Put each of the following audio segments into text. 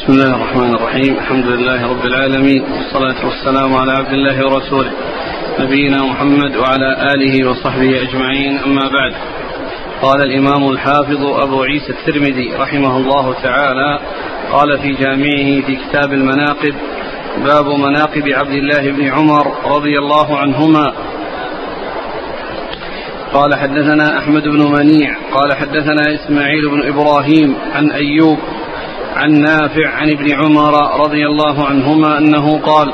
بسم الله الرحمن الرحيم. الحمد لله رب العالمين. والصلاة والسلام على عبد الله ورسوله. نبينا محمد وعلى آله وصحبه أجمعين. أما بعد. قال الإمام الحافظ أبو عيسى الترمذي رحمه الله تعالى قال في جامعه في كتاب المناقب باب مناقب عبد الله بن عمر رضي الله عنهما. قال حدثنا أحمد بن منيع. قال حدثنا إسماعيل بن إبراهيم عن أيوب عن نافع عن ابن عمر رضي الله عنهما أنه قال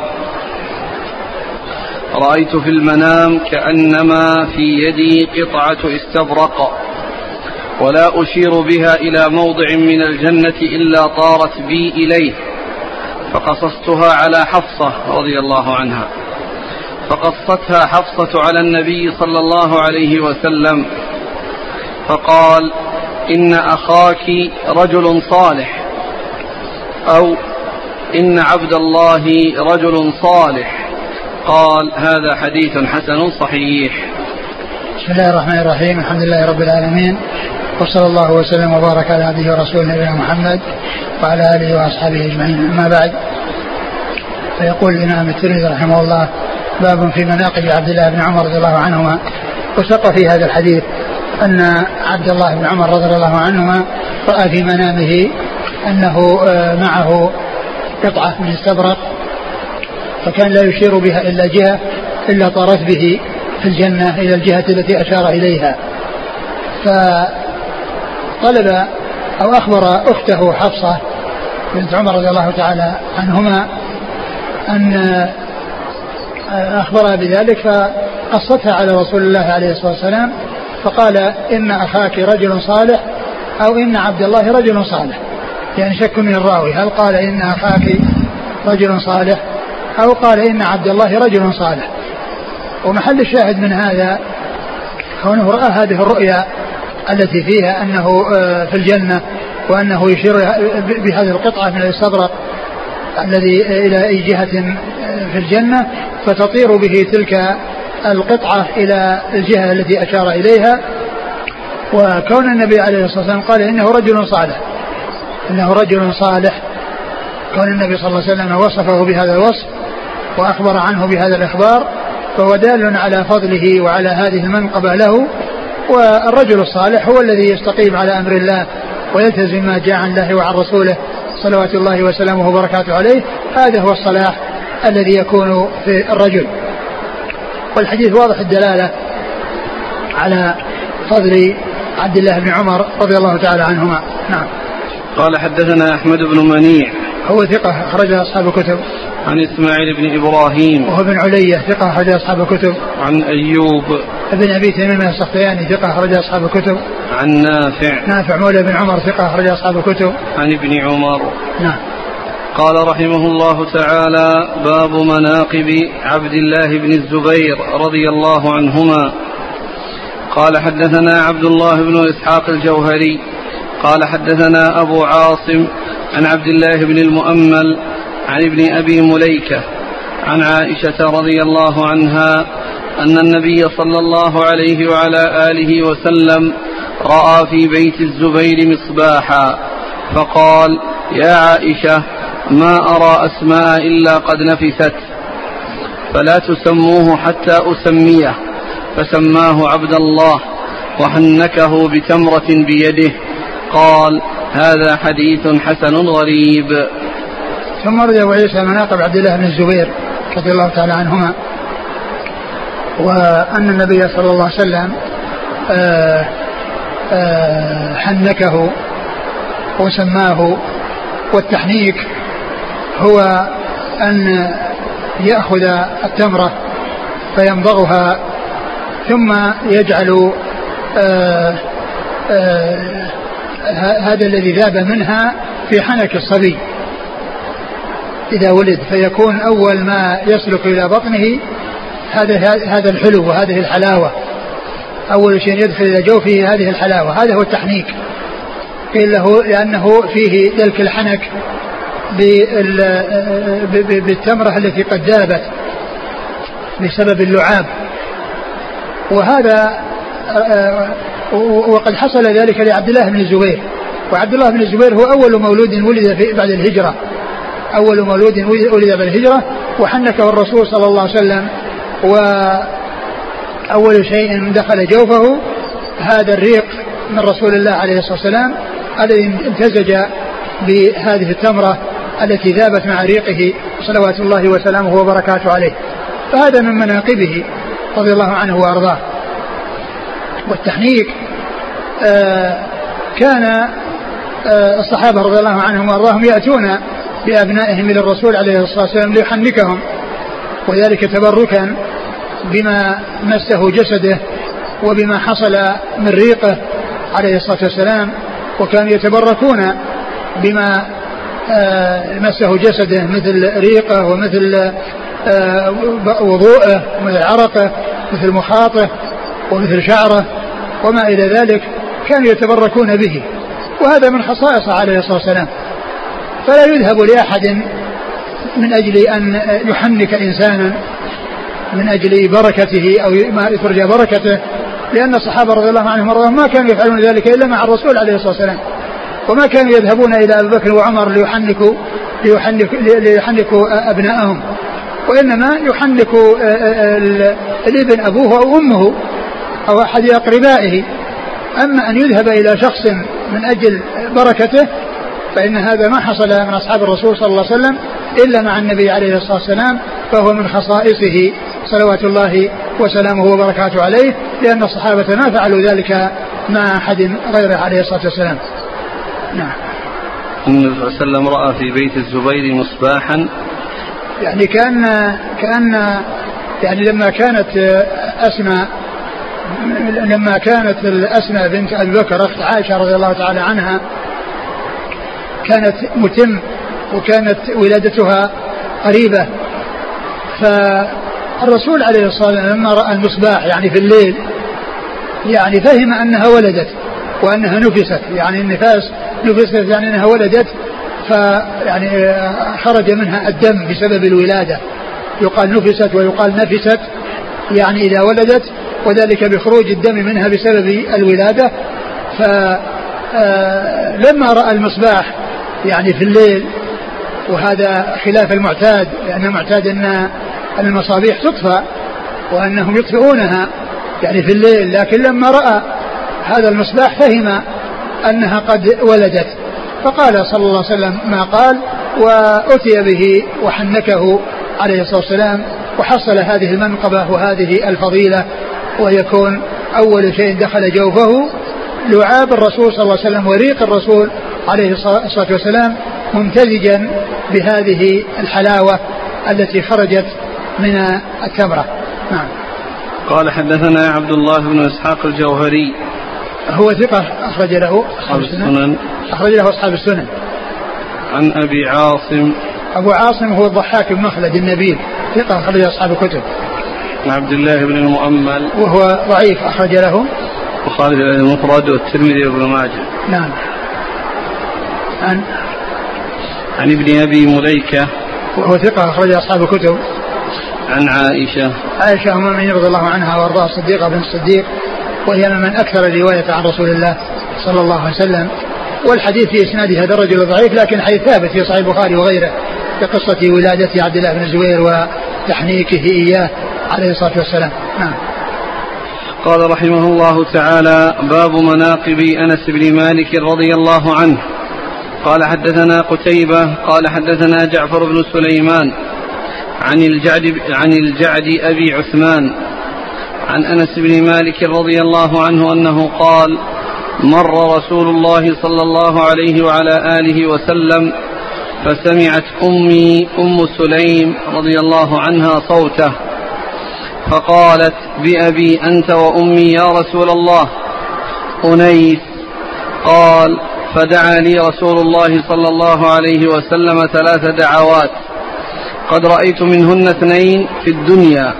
رأيت في المنام كأنما في يدي قطعة استبرق ولا أشير بها إلى موضع من الجنة إلا طارت بي إليه فقصصتها على حفصة رضي الله عنها فقصتها حفصة على النبي صلى الله عليه وسلم فقال إن أخاك رجل صالح أو إن عبد الله رجل صالح. قال هذا حديث حسن صحيح. بسم الله الرحمن الرحيم. الحمد لله رب العالمين. وصلى الله وسلم وبارك على عبده ورسوله نبينا محمد وعلى آله وأصحابه أجمعين. أما بعد فيقول الإمام الترمذي رحمه الله باب في مناقب عبد الله بن عمر رضي الله عنهما. وسق في هذا الحديث أن عبد الله بن عمر رضي الله عنهما رأى في منامه أنه آه، معه قطعة من استبرق فكان لا يشير بها إلا جهة إلا طارت به في الجنة إلى الجهة التي أشار إليها. فطلب أو أخبر أخته حفصة بنت عمر رضي الله تعالى عنهما أن أخبرها بذلك فقصتها على رسول الله عليه الصلاة والسلام فقال إن أخاك رجل صالح أو إن عبد الله رجل صالح. يعني شك من الراوي. هل قال إن أخاك رجل صالح؟ أو قال إن عبد الله رجل صالح. ومحل الشاهد من هذا كونه رأى هذه الرؤيا التي فيها أنه آه، في الجنة وأنه يشير بهذه القطعة من الاستبرق الذي إلى أي جهة في الجنة فتطير به تلك القطعة إلى الجهة التي أشار إليها. وكون النبي عليه الصلاة والسلام قال إنه رجل صالح. إنه رجل صالح. كون النبي صلى الله عليه وسلم وصفه بهذا الوصف وأخبر عنه بهذا الإخبار فهو دال على فضله وعلى هذه المنقبة له. والرجل الصالح هو الذي يستقيم على أمر الله ويلتزم ما جاء عن الله وعن رسوله صلوات الله وسلامه وبركاته عليه. هذا هو الصلاح الذي يكون في الرجل. والحديث واضح الدلالة على فضل عبد الله بن عمر رضي الله تعالى عنهما. نعم. قال حدثنا أحمد بن منيع. هو ثقة أخرج أصحاب الكتب. عن إسماعيل بن إبراهيم. وهو بن علية ثقة أخرج أصحاب الكتب. عن أيوب. ابن أبي تميم السختياني ثقة أخرج أصحاب الكتب. عن نافع. نافع مولى بن عمر ثقة أخرج أصحاب الكتب. عن ابن عمر. نعم. قال رحمه الله تعالى باب مناقب عبد الله بن الزبير رضي الله عنهما. قال حدثنا عبد الله بن إسحاق الجوهري. قال حدثنا أبو عاصم عن عبد الله بن المؤمل عن ابن أبي مليكة عن عائشة رضي الله عنها أن النبي صلى الله عليه وعلى آله وسلم رأى في بيت الزبير مصباحا فقال يا عائشة ما أرى أسماء إلا قد نفست فلا تسموه حتى أسميه فسماه عبد الله وحنكه بتمرة بيده قال هذا حديث حسن غريب. ثم رد أبو عيسى مناقب عبد الله بن الزبير رضي الله تعالى عنهما وأن النبي صلى الله عليه وسلم آآ آآ حنكه وسماه والتحنيك هو أن يأخذ التمرة فيمضغها ثم يجعل آآ آآ هذا الذي ذاب منها في حنك الصبي. إذا ولد فيكون أول ما يسلك إلى بطنه هذا هذا الحلو وهذه الحلاوة. أول شيء يدخل إلى جوفه هذه الحلاوة. هذا هو التحنيك. قيل له لأنه فيه دلك الحنك بالتمرة التي قد ذابت بسبب اللعاب. وهذا وقد حصل ذلك لعبد الله بن الزبير. وعبد الله بن الزبير هو أول مولود ولد في بعد الهجرة. أول مولود ولد بعد الهجرة وحنكه الرسول صلى الله عليه وسلم وأول شيء دخل جوفه هذا الريق من رسول الله عليه الصلاة والسلام الذي امتزج بهذه التمرة التي ذابت مع ريقه صلوات الله وسلامه وبركاته عليه. فهذا من مناقبه رضي الله عنه وأرضاه. والتحنيك آه كان آه الصحابة رضي الله عنهم وأرضاهم يأتون بأبنائهم إلى الرسول عليه الصلاة والسلام ليحنكهم وذلك تبركا بما مسه جسده وبما حصل من ريقه عليه الصلاة والسلام وكانوا يتبركون بما آه مسه جسده مثل ريقه ومثل وضوءه ومثل عرقه مثل مخاطه ومثل شعره وما إلى ذلك كانوا يتبركون به. وهذا من خصائصه عليه الصلاة والسلام. فلا يذهب لأحد من أجل أن يحنك إنسانا من أجل بركته أو ما ترجى بركته لأن الصحابة رضي الله عنهم وأرضاهم ما كانوا يفعلون ذلك إلا مع الرسول عليه الصلاة والسلام. وما كانوا يذهبون إلى أبي بكر وعمر ليحنكوا ليحنكوا, ليحنكوا أبنائهم وإنما يحنك الابن أبوه أو أمه أو أحد أقربائه. أما أن يذهب إلى شخص من أجل بركته فإن هذا ما حصل من أصحاب الرسول صلى الله عليه وسلم إلا مع النبي عليه الصلاة والسلام فهو من خصائصه. صلوات الله وسلامه وبركاته عليه لأن الصحابة ما فعلوا ذلك مع أحد غيره عليه الصلاة والسلام. نعم. النبي صلى الله عليه وسلم رأى في بيت الزبير مصباحا. يعني كأن كأن يعني لما كانت أسماء لما كانت الأسماء بنت أبي بكر أخت عائشة رضي الله تعالى عنها كانت متم وكانت ولادتها قريبة. فالرسول عليه الصلاة والسلام لما رأى المصباح يعني في الليل يعني فهم أنها ولدت وأنها نفست. يعني النفاس نفست يعني أنها ولدت فيعني خرج منها الدم بسبب الولادة. يقال نفست ويقال نفست يعني إذا ولدت وذلك بخروج الدم منها بسبب الولادة. فلما رأى المصباح يعني في الليل وهذا خلاف المعتاد لأن المعتاد أن المصابيح تطفى وأنهم يطفئونها يعني في الليل لكن لما رأى هذا المصباح فهم أنها قد ولدت. فقال صلى الله عليه وسلم ما قال وأتي به وحنكه عليه الصلاة والسلام وحصل هذه المنقبة وهذه الفضيلة. ويكون أول شيء دخل جوفه لعاب الرسول صلى الله عليه وسلم وريق الرسول عليه الصلاة والسلام ممتزجا بهذه الحلاوة التي خرجت من التمرة. نعم. قال حدثنا عبد الله بن إسحاق الجوهري. هو ثقة أخرج له أصحاب السنن. أخرج له أصحاب السنن. عن أبي عاصم. أبو عاصم هو الضحاك بن مخلد النبيل. ثقة أخرج أصحاب الكتب. عن عبد الله بن المؤمل. وهو ضعيف أخرج له. وخالد المفرد والترمذي وابن ماجه. نعم. عن عن ابن أبي مليكة. وهو ثقة أخرج أصحاب الكتب. عن عائشة. عائشة أم المؤمنين رضي الله عنها وأرضاها الصديقة بن الصديق. وهي من أكثر الرواية عن رسول الله صلى الله عليه وسلم. والحديث في إسناده هذا الرجل ضعيف لكن حديث ثابت في صحيح البخاري وغيره بقصة ولادة عبد الله بن الزبير وتحنيكه إياه. عليه الصلاة والسلام. نعم. قال رحمه الله تعالى باب مناقب أنس بن مالك رضي الله عنه. قال حدثنا قتيبة قال حدثنا جعفر بن سليمان عن الجعد عن الجعد أبي عثمان عن أنس بن مالك رضي الله عنه أنه قال مر رسول الله صلى الله عليه وعلى آله وسلم فسمعت أمي أم سليم رضي الله عنها صوته. فقالت بأبي أنت وأمي يا رسول الله. أنيس قال فدعا لي رسول الله صلى الله عليه وسلم ثلاث دعوات. قد رأيت منهن اثنين في الدنيا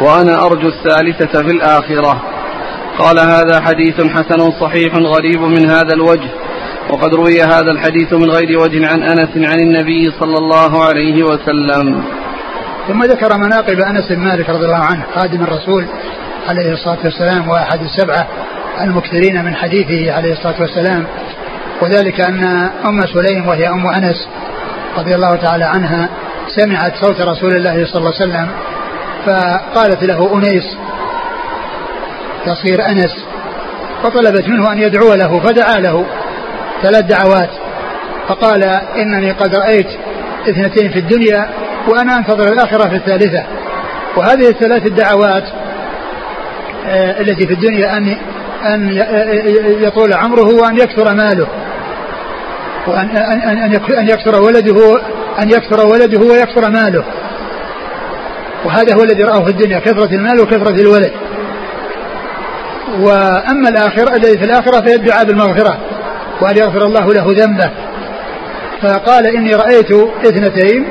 وأنا أرجو الثالثة في الآخرة. قال هذا حديث حسن صحيح غريب من هذا الوجه وقد روي هذا الحديث من غير وجه عن أنس عن النبي صلى الله عليه وسلم. ثم ذكر مناقب أنس بن مالك رضي الله عنه خادم الرسول عليه الصلاة والسلام وأحد السبعة المكثرين من حديثه عليه الصلاة والسلام. وذلك أن أم سليم وهي أم أنس رضي الله تعالى عنها سمعت صوت رسول الله صلى الله عليه وسلم فقالت له أنيس تصير أنس فطلبت منه أن يدعو له فدعا له ثلاث دعوات فقال إنني قد رأيت اثنتين في الدنيا وأنا أنتظر الآخرة في الثالثة. وهذه الثلاث الدعوات آه، التي في الدنيا أن أن يطول عمره وأن يكثر ماله. وأن أن أن يكثر ولده أن يكثر ولده ويكثر ماله. وهذا هو الذي رآه في الدنيا كثرة المال وكثرة الولد. وأما الآخرة الذي في الآخرة فيدعى بالمغفرة وأن يغفر الله له ذنبه. فقال إني رأيت اثنتين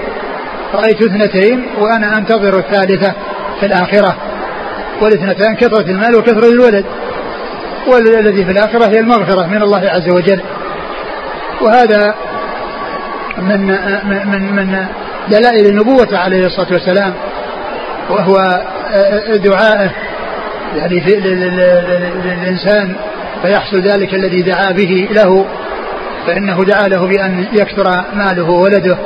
رأيت اثنتين وأنا أنتظر الثالثة في الآخرة. والاثنتان كثرة المال وكثرة الولد. والذي في الآخرة هي المغفرة من الله عز وجل. وهذا من من من دلائل النبوة عليه الصلاة والسلام. وهو دعائه يعني في للإنسان فيحصل ذلك الذي دعا به له. فإنه دعا له بأن يكثر ماله وولده.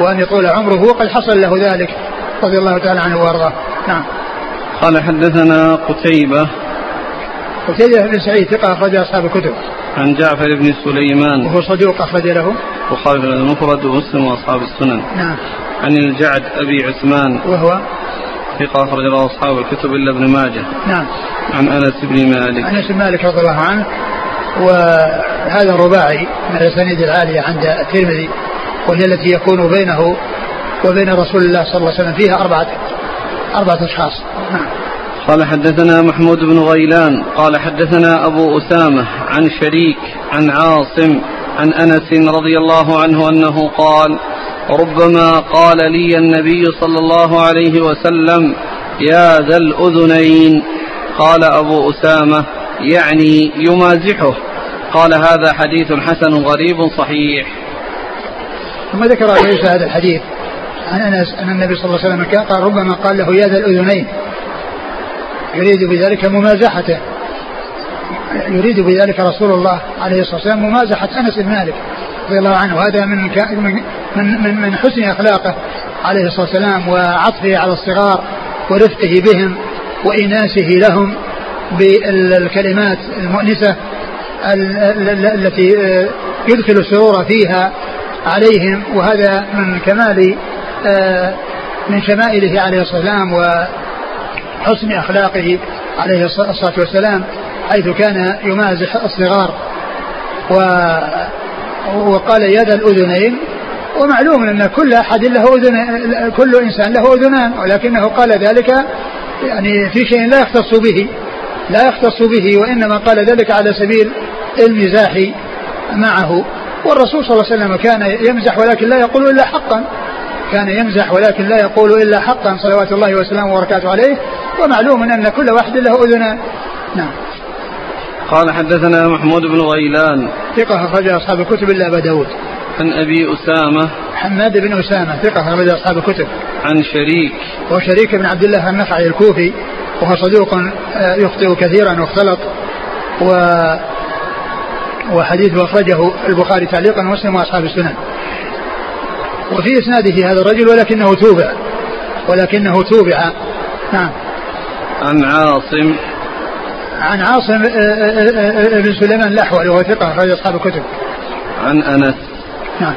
وأن يطول عمره وقد حصل له ذلك رضي الله تعالى عنه وأرضاه. نعم. قال حدثنا قتيبة قتيبة بن سعيد ثقة أخرج أصحاب الكتب. عن جعفر بن سليمان وهو صدوق أخرج له. البخاري المفرد ومسلم وأصحاب السنن. نعم. عن الجعد أبي عثمان وهو ثقة أخرج له أصحاب الكتب إلا ابن ماجه. نعم. عن أنس بن مالك. أنس بن مالك رضي الله عنه. وهذا رباعي من الأسانيد العالية عند الترمذي. وهي التي يكون بينه وبين رسول الله صلى الله عليه وسلم فيها أربعة أربعة أشخاص. نعم. قال حدثنا محمود بن غيلان قال حدثنا أبو أسامة عن شريك عن عاصم عن أنس رضي الله عنه أنه قال ربما قال لي النبي صلى الله عليه وسلم يا ذا الأذنين قال أبو أسامة يعني يمازحه. قال هذا حديث حسن غريب صحيح ثم ذكر ليس هذا الحديث. عن أنس أن النبي صلى الله عليه وسلم قال ربما قال له يا ذا الأذنين. يريد بذلك ممازحته. يريد بذلك رسول الله عليه الصلاة والسلام ممازحة أنس بن مالك رضي الله عنه. هذا من من من من حسن أخلاقه عليه الصلاة والسلام وعطفه على الصغار ورفقه بهم وإناسه لهم بالكلمات المؤنسة التي يدخل السرور فيها عليهم وهذا من كمال من شمائله عليه الصلاة والسلام وحسن أخلاقه عليه الصلاة والسلام حيث كان يمازح الصغار. و وقال يد الأذنين ومعلوم أن كل أحد له أذن كل إنسان له أذنان ولكنه قال ذلك يعني في شيء لا يختص به لا يختص به وإنما قال ذلك على سبيل المزاح معه. والرسول صلى الله عليه وسلم كان يمزح ولكن لا يقول إلا حقا. كان يمزح ولكن لا يقول إلا حقا صلوات الله وسلامه وبركاته عليه. ومعلوم أن كل واحد له أذنان نعم. قال حدثنا محمود بن غيلان. ثقة أخرج أصحاب الكتب إلا أبا داود. عن أبي أسامة. حماد بن أسامة ثقة أخرج أصحاب الكتب. عن شريك. وشريك بن عبد الله النخعي الكوفي وهو صدوق آه، يخطئ كثيرا واختلط. و وحديثه أخرجه البخاري تعليقا ومسلم وأصحاب السنن. وفي إسناده هذا الرجل ولكنه توبع. ولكنه توبع. نعم. عن عاصم. عن عاصم آه، آه، بن سليمان الأحول وهو ثقة أخرج أصحاب الكتب. عن أنس. نعم.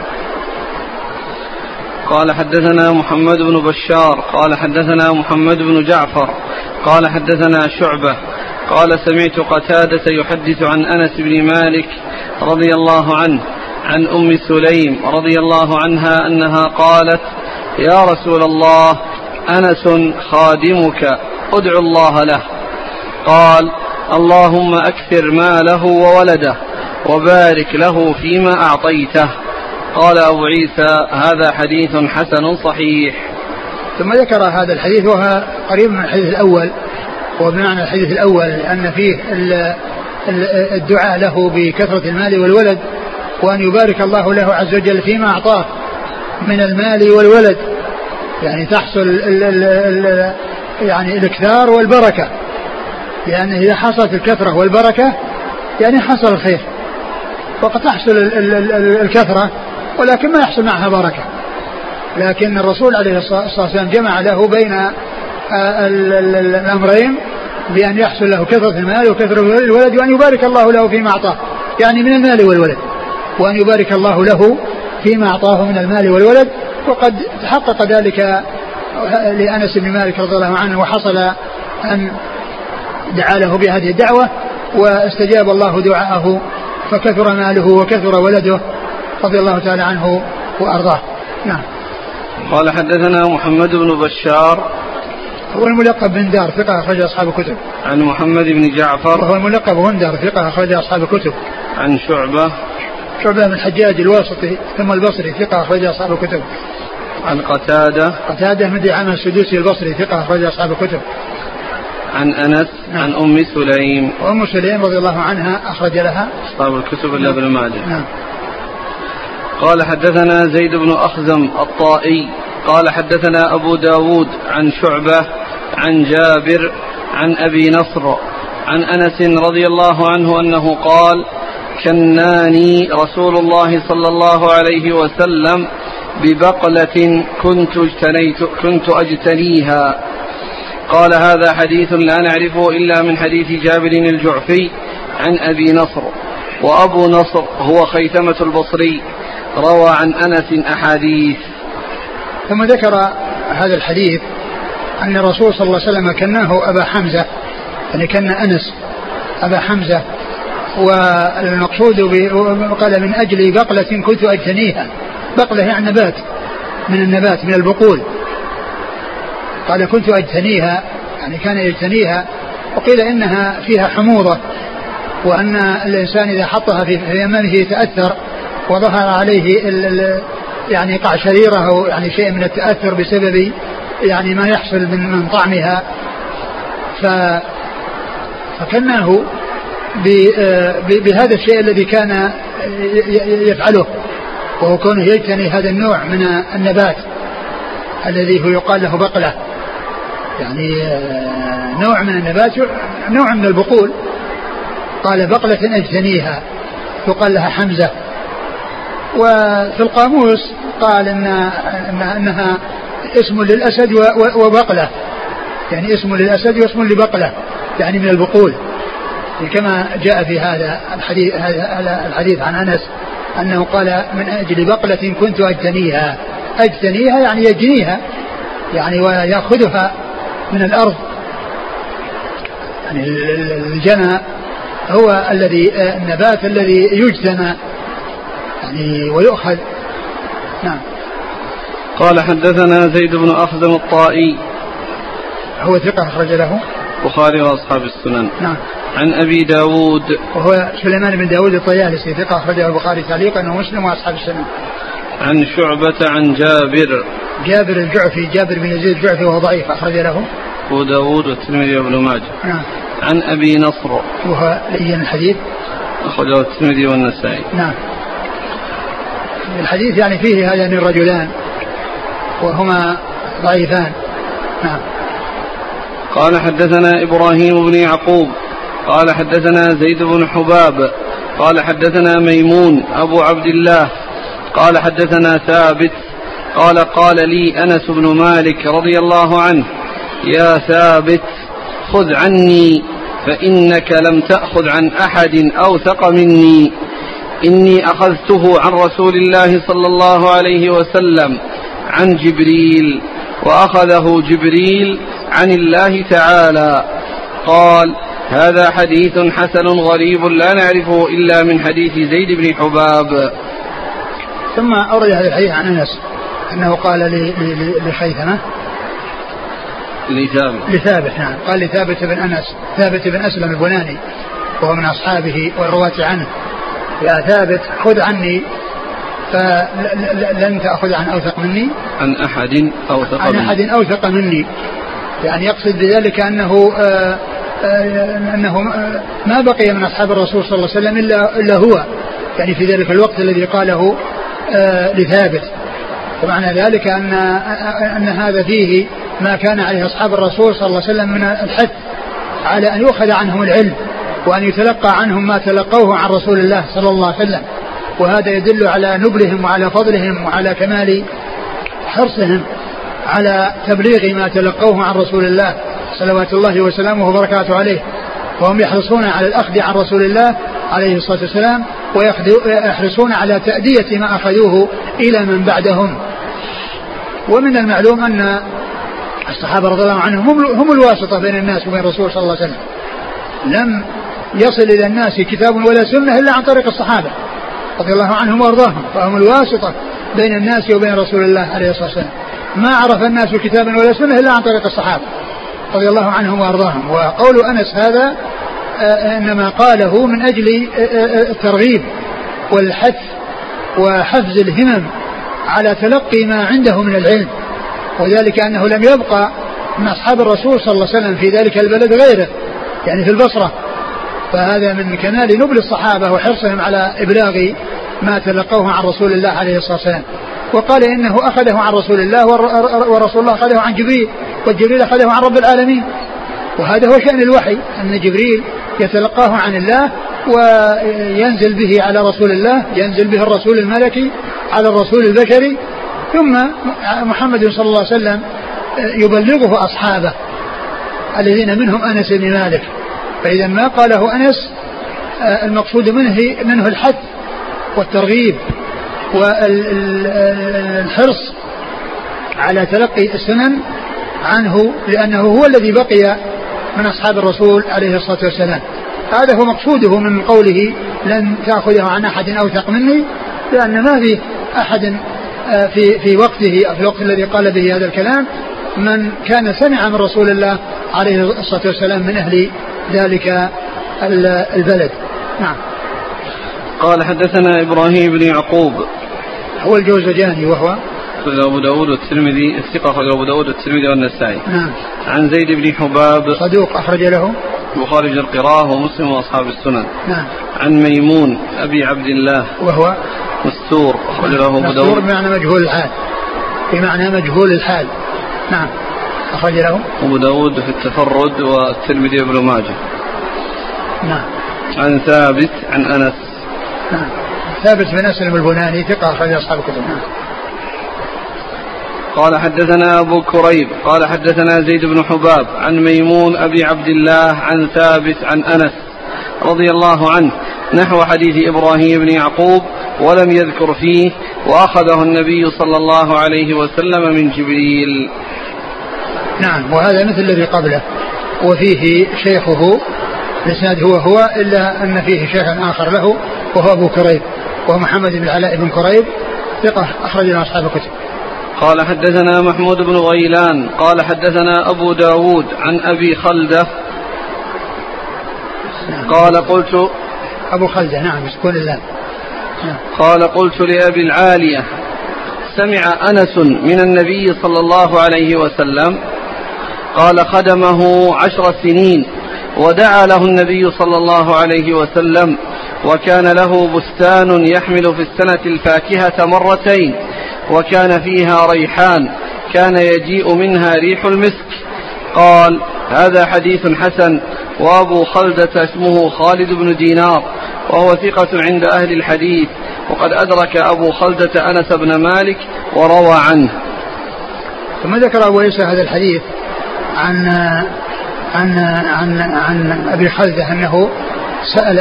قال حدثنا محمد بن بشار قال حدثنا محمد بن جعفر قال حدثنا شعبة قال سمعت قتادة يحدث عن أنس بن مالك رضي الله عنه عن أم سليم رضي الله عنها أنها قالت يا رسول الله أنس خادمك ادعو الله له. قال اللهم أكثر ماله وولده وبارك له فيما أعطيته. قال أبو عيسى هذا حديث حسن صحيح. ثم ذكر هذا الحديث وهو قريب من الحديث الأول. وبمعنى الحديث الأول أن فيه الدعاء له بكثرة المال والولد وأن يبارك الله له عز وجل فيما أعطاه من المال والولد. يعني تحصل ال ال ال يعني الإكثار والبركة. لأن إذا حصلت الكثرة والبركة يعني حصل الخير. وقد تحصل الكثرة ولكن ما يحصل معها بركة. لكن الرسول عليه الصلاة والسلام جمع له بين الأمرين بأن يحصل له كثرة المال وكثرة الولد وأن يبارك الله له فيما أعطاه. يعني من المال والولد. وأن يبارك الله له فيما أعطاه من المال والولد. وقد تحقق ذلك لأنس بن مالك رضي الله عنه وحصل أن دعا له بهذه الدعوة واستجاب الله دعاءه فكثر ماله وكثر ولده رضي الله تعالى عنه وأرضاه. نعم. قال حدثنا محمد بن بشار هو الملقب بن دار ثقة أخرج أصحاب الكتب. عن محمد بن جعفر وهو الملقب بن دار ثقة أخرج أصحاب الكتب. عن شعبة شعبة بن الحجاج الواسطي ثم البصري ثقة أخرج أصحاب الكتب. عن قتادة قتادة بن دعامة السدوسي البصري ثقة أخرج أصحاب الكتب. عن أنس نعم. عن أم سليم وأم سليم رضي الله عنها أخرج لها أصحاب الكتب إلا ابن ماجه نعم قال حدثنا زيد بن أخزم الطائي قال حدثنا أبو داود عن شعبة عن جابر عن أبي نصر عن أنس رضي الله عنه أنه قال كناني رسول الله صلى الله عليه وسلم ببقلة كنت اجتنيت كنت أجتنيها. قال هذا حديث لا نعرفه إلا من حديث جابر الجعفي عن أبي نصر وأبو نصر هو خيثمة البصري. روى عن أنس أحاديث. ثم ذكر هذا الحديث أن الرسول صلى الله عليه وسلم كناه أبا حمزة يعني كان أنس أبا حمزة والمقصود قال من أجل بقلة كنت أجتنيها. بقلة يعني نبات من النبات من البقول. قال كنت أجتنيها يعني كان يجتنيها وقيل إنها فيها حموضة وأن الإنسان إذا حطها في يمنه يتأثر وظهر عليه يعني قعشريرة أو يعني شيء من التأثر بسبب يعني ما يحصل من من طعمها. ف فكناه بهذا الشيء الذي كان يفعله وهو كونه يجتني هذا النوع من النبات الذي هو يقال له بقلة. يعني آه، نوع من النبات نوع من البقول. قال بقلة أجتنيها يقال لها حمزة. وفي القاموس قال إن أنها اسم للأسد وبقلة. يعني اسم للأسد واسم لبقلة. يعني من البقول. كما جاء في هذا الحديث هذا الحديث عن أنس أنه قال من أجل بقلة كنت أجتنيها. أجتنيها يعني يجنيها. يعني ويأخذها من الأرض. يعني الجنى هو الذي النبات الذي يجتنى يعني ويؤخذ. نعم. قال حدثنا زيد بن أخزم الطائي. هو ثقة أخرج له. البخاري وأصحاب السنن. نعم. عن أبي داود. وهو سليمان بن داود الطيالسي ثقة أخرجه البخاري تعليقا ومسلم وأصحاب السنن. عن شعبة عن جابر. جابر الجعفي جابر بن يزيد الجعفي وهو ضعيف أخرج له. أبو داود والترمذي وابن ماجه. نعم. عن أبي نصر. وهو لين الحديث. أخرجه الترمذي والنسائي. نعم. الحديث يعني فيه هذان الرجلان وهما ضعيفان. نعم. قال حدثنا إبراهيم بن يعقوب قال حدثنا زيد بن حباب قال حدثنا ميمون أبو عبد الله قال حدثنا ثابت قال قال لي أنس بن مالك رضي الله عنه يا ثابت خذ عني فإنك لم تأخذ عن أحد أوثق مني. إني أخذته عن رسول الله صلى الله عليه وسلم عن جبريل وأخذه جبريل عن الله تعالى. قال هذا حديث حسن غريب لا نعرفه إلا من حديث زيد بن حباب. ثم أورد هذا الحديث عن أنس أنه قال لخيثمة. لثابت. لثابت نعم. قال لثابت بن أنس ثابت بن أسلم البناني وهو من أصحابه والرواة عنه. يا ثابت خذ عني. فلن تأخذ عن أوثق مني. عن أحد أوثق عن أحد أوثق مني. يعني يقصد بذلك أنه آآ آآ أنه ما بقي من أصحاب الرسول صلى الله عليه وسلم إلا, إلا هو. يعني في ذلك الوقت الذي قاله لثابت. ومعنى ذلك أن أن هذا فيه ما كان عليه أصحاب الرسول صلى الله عليه وسلم من الحث على أن يؤخذ عنهم العلم. وأن يتلقى عنهم ما تلقوه عن رسول الله صلى الله عليه وسلم. وهذا يدل على نبلهم وعلى فضلهم وعلى كمال حرصهم على تبليغ ما تلقوه عن رسول الله صلوات الله وسلامه وبركاته عليه. وهم يحرصون على الأخذ عن رسول الله عليه الصلاة والسلام ويحرصون على تأدية ما أخذوه إلى من بعدهم. ومن المعلوم أن الصحابة رضي الله عنهم هم الواسطة بين الناس وبين الرسول صلى الله عليه وسلم. لم يصل إلى الناس كتاب ولا سنة إلا عن طريق الصحابة رضي الله عنهم وأرضاهم فهم الواسطة بين الناس وبين رسول الله عليه الصلاة والسلام. ما عرف الناس كتابا ولا سنة إلا عن طريق الصحابة رضي الله عنهم وأرضاهم. وقول أنس هذا آه، إنما قاله من أجل آه، آه، الترغيب والحث وحفز الهمم على تلقي ما عنده من العلم وذلك أنه لم يبقى من أصحاب الرسول صلى الله عليه وسلم في ذلك البلد غيره يعني في البصرة. فهذا من كمال نبل الصحابة وحرصهم على إبلاغ ما تلقوه عن رسول الله عليه الصلاة والسلام. وقال إنه أخذه عن رسول الله ورسول الله أخذه عن جبريل والجبريل أخذه عن رب العالمين. وهذا هو شأن الوحي أن جبريل يتلقاه عن الله وينزل به على رسول الله ينزل به الرسول الملكي على الرسول البشري. ثم محمد صلى الله عليه وسلم يبلغه أصحابه الذين منهم أنس بن مالك. فإذا ما قاله أنس المقصود منه منه الحث والترغيب والحرص على تلقي السنن عنه لأنه هو الذي بقي من أصحاب الرسول عليه الصلاة والسلام. هذا هو مقصوده من قوله لن تأخذه عن أحد أوثق مني لأن ما في أحد آه، في في وقته أو في الوقت الذي قال به هذا الكلام من كان سمع من رسول الله عليه الصلاة والسلام من أهل ذلك البلد. نعم. قال حدثنا إبراهيم بن يعقوب. هو الجوزجاني وهو؟ أخرج أبو داود والترمذي الثقة أخرج أبو داود والترمذي والنسائي. نعم. عن زيد بن حباب. صدوق أخرج له؟ البخاري القراءة ومسلم وأصحاب السنن. نعم. عن ميمون أبي عبد الله. وهو؟ مستور أخرج له أبو داود. مستور بمعنى مجهول الحال. بمعنى مجهول الحال. نعم. أخرج له أبو داود في التفرد والترمذي وابن ماجه. نعم. عن ثابت عن أنس. نعم. ثابت بن أسلم البناني ثقة أخرج أصحاب الكتب. نعم. قال حدثنا أبو كريب قال حدثنا زيد بن حباب عن ميمون أبي عبد الله عن ثابت عن أنس رضي الله عنه نحو حديث إبراهيم بن يعقوب ولم يذكر فيه وأخذه النبي صلى الله عليه وسلم من جبريل. نعم وهذا مثل الذي قبله وفيه شيخه الاسناد هو هو إلا أن فيه شيخا آخر له وهو أبو كريب وهو محمد بن العلاء بن كريب ثقة أخرج له أصحاب الكتب. قال حدثنا محمود بن غيلان قال حدثنا أبو داود عن أبي خلدة نعم. قال قلت أبو خلدة نعم بسكون الله نعم. قال قلت لأبي العالية سمع أنس من النبي صلى الله عليه وسلم قال خدمه عشر سنين ودعا له النبي صلى الله عليه وسلم وكان له بستان يحمل في السنة الفاكهة مرتين وكان فيها ريحان كان يجيء منها ريح المسك. قال هذا حديث حسن وأبو خلدة اسمه خالد بن دينار وهو ثقة عند أهل الحديث وقد أدرك أبو خلدة أنس بن مالك وروى عنه. ثم ذكر أبو عيسى هذا الحديث عن عن عن عن أبي خلدة أنه سأل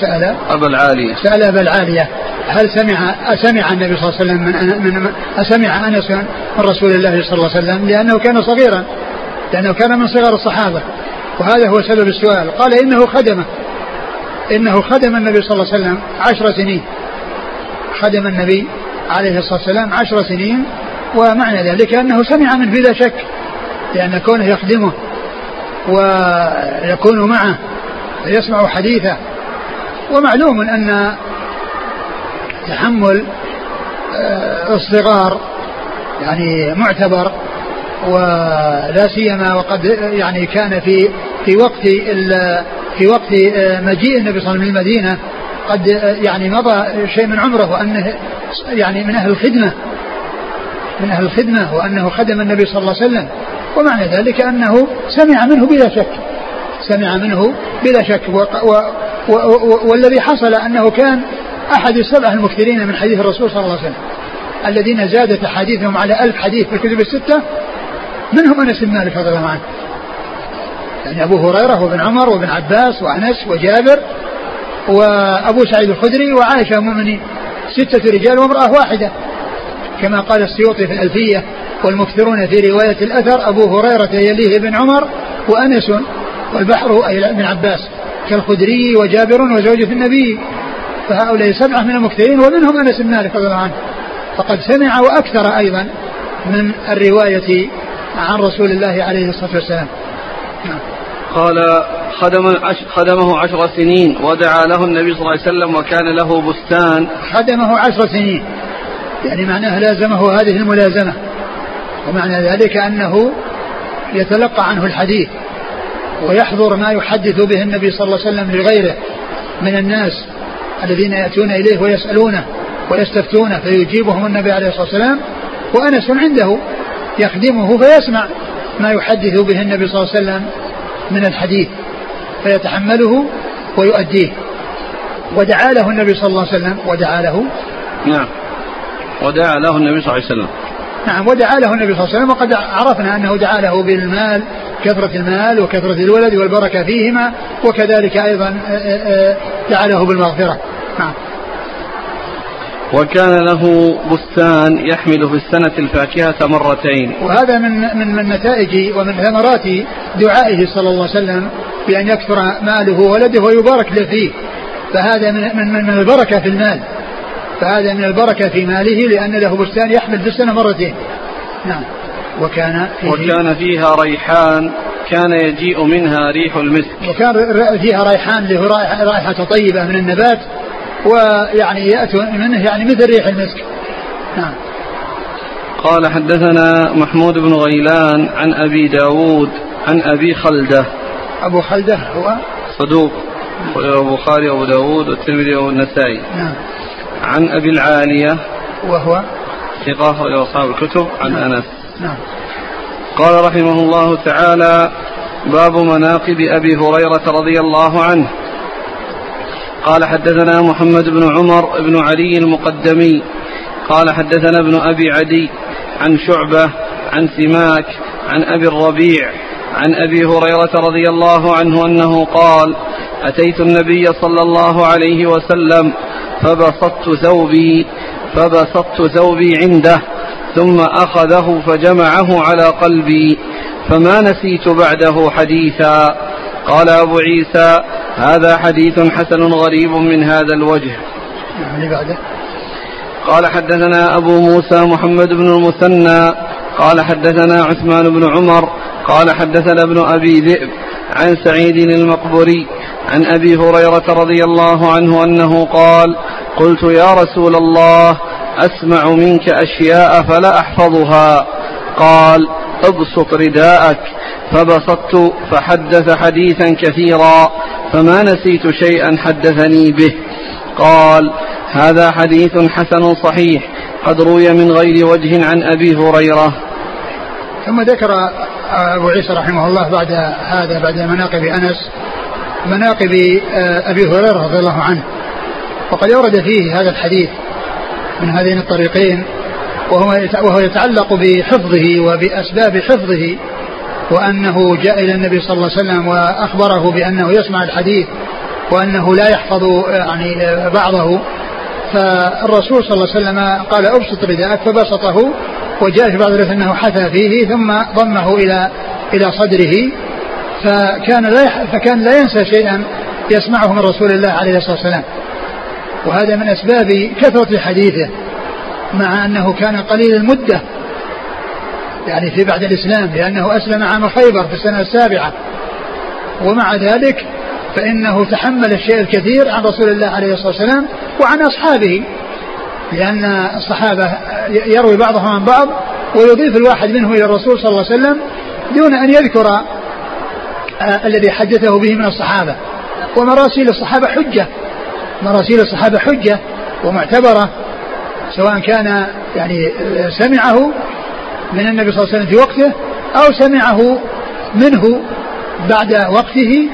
سأل أبا العالية. سأل أبا العالية هل سمع أسمع النبي صلى الله عليه وسلم من, من أسمع أنس من رسول الله صلى الله عليه وسلم؟ لأنه كان صغيرا لأنه كان من صغار الصحابة. وهذا هو سبب السؤال. قال إنه خدمه إنه خدم النبي صلى الله عليه وسلم عشر سنين. خدم النبي عليه الصلاة والسلام عشر سنين ومعنى ذلك أنه سمع منه بلا شك. لأن كونه يخدمه ويكون معه فيسمع حديثه. ومعلوم أن تحمل آه، الصغار يعني معتبر ولا سيما وقد يعني كان في في وقت في وقت آه، مجيء النبي صلى الله عليه وسلم المدينة قد آه، يعني مضى شيء من عمره وأنه يعني من أهل الخدمة من أهل الخدمة وأنه خدم النبي صلى الله عليه وسلم. ومعنى ذلك أنه سمع منه بلا شك. سمع منه بلا شك. و و و و والذي حصل أنه كان أحد السبعة المكثرين من حديث الرسول صلى الله عليه وسلم. الذين زادت أحاديثهم على ألف حديث في الكتب الستة منهم أنس بن مالك رضي الله عنه. يعني أبو هريرة وابن عمر وابن عباس وأنس وجابر وأبو سعيد الخدري وعائشة أم المؤمنين. ستة رجال وامرأة واحدة. كما قال السيوطي في الألفية والمكثرون في رواية الأثر أبو هريرة يليه ابن عمر وأنس والبحر أي ابن عباس كالخدري وجابر وزوجة النبي. فهؤلاء سبعة من المكثرين ومنهم أنس بن مالك رضي الله عنه. فقد سمع وأكثر أيضا من الرواية عن رسول الله عليه الصلاة والسلام. قال خدم خدمه عشر سنين ودعا له النبي صلى الله عليه وسلم وكان له بستان. خدمه عشر سنين. يعني معناه لازمه هذه الملازمة. ومعنى ذلك أنه يتلقى عنه الحديث ويحضر ما يحدث به النبي صلى الله عليه وسلم لغيره من الناس الذين يأتون إليه ويسألونه ويستفتونه فيجيبهم النبي عليه الصلاة والسلام وأنس عنده يخدمه فيسمع ما يحدث به النبي صلى الله عليه وسلم من الحديث فيتحمله ويؤديه. ودعا له النبي صلى الله عليه وسلم ودعا له نعم. ودعا له النبي صلى الله عليه وسلم. نعم ودعا له النبي صلى الله عليه وسلم وقد عرفنا أنه دعا له بالمال كثرة المال وكثرة الولد والبركة فيهما وكذلك أيضا آه، آه، آه، دعا له بالمغفرة. نعم. وكان له بستان يحمل في السنة الفاكهة مرتين. وهذا من من من نتائج ومن ثمرات دعائه صلى الله عليه وسلم بأن يكثر ماله وولده ويبارك له فيه. فهذا من من من البركة في المال. فهذا من البركة في ماله لأن له بستان يحمل في السنة مرتين. نعم. وكان فيه وكان فيها ريحان كان يجيء منها ريح المسك. وكان فيها ريحان له رائحة طيبة من النبات ويعني يأتي منه يعني مثل ريح المسك. نعم. قال حدثنا محمود بن غيلان عن أبي داود عن أبي خلدة. أبو خلدة هو؟ صدوق. البخاري وأبو داود والترمذي والنسائي. نعم. عن أبي العالية وهو ثقة أصحاب الكتب عن نعم. أنس. نعم. قال رحمه الله تعالى باب مناقب أبي هريرة رضي الله عنه. قال حدثنا محمد بن عمر بن علي المقدمي. قال حدثنا ابن أبي عدي عن شعبة عن سماك عن أبي الربيع عن أبي هريرة رضي الله عنه أنه قال أتيت النبي صلى الله عليه وسلم فبسطت ثوبي فبسطت ثوبي عنده ثم أخذه فجمعه على قلبي فما نسيت بعده حديثا. قال أبو عيسى هذا حديث حسن غريب من هذا الوجه. يعني بعده؟ قال حدثنا أبو موسى محمد بن المثنى قال حدثنا عثمان بن عمر قال حدثنا ابن أبي ذئب عن سعيد المقبري عن أبي هريرة رضي الله عنه أنه قال قلت يا رسول الله أسمع منك أشياء فلا أحفظها. قال ابسط رداءك. فبسطت فحدث حديثا كثيرا فما نسيت شيئا حدثني به. قال هذا حديث حسن صحيح قد روي من غير وجه عن أبي هريرة. ثم ذكر أبو عيسى رحمه الله بعد هذا بعد مناقب أنس مناقب أبي هريرة رضي الله عنه. وقد أورد فيه هذا الحديث من هذين الطريقين وهو يتعلق بحفظه وبأسباب حفظه وأنه جاء إلى النبي صلى الله عليه وسلم وأخبره بأنه يسمع الحديث وأنه لا يحفظ يعني بعضه. فالرسول صلى الله عليه وسلم قال أبسط رداءك فبسطه وجاء في بعض أنه حثى فيه ثم ضمه إلى إلى صدره. فكان لا فكان لا ينسى شيئا يسمعه من رسول الله عليه الصلاة والسلام. وهذا من أسباب كثرة حديثه مع أنه كان قليل المدة يعني في بعد الإسلام لأنه أسلم عام خيبر في السنة السابعة. ومع ذلك فإنه تحمل الشيء الكثير عن رسول الله عليه الصلاة والسلام وعن أصحابه لأن الصحابة يروي بعضهم عن بعض ويضيف الواحد منه إلى الرسول صلى الله عليه وسلم دون أن يذكر الذي حدثه به من الصحابة. ومراسيل الصحابة حجة. مراسيل الصحابة حجة ومعتبرة سواء كان يعني آه، سمعه من النبي صلى الله عليه وسلم في وقته أو سمعه منه بعد وقته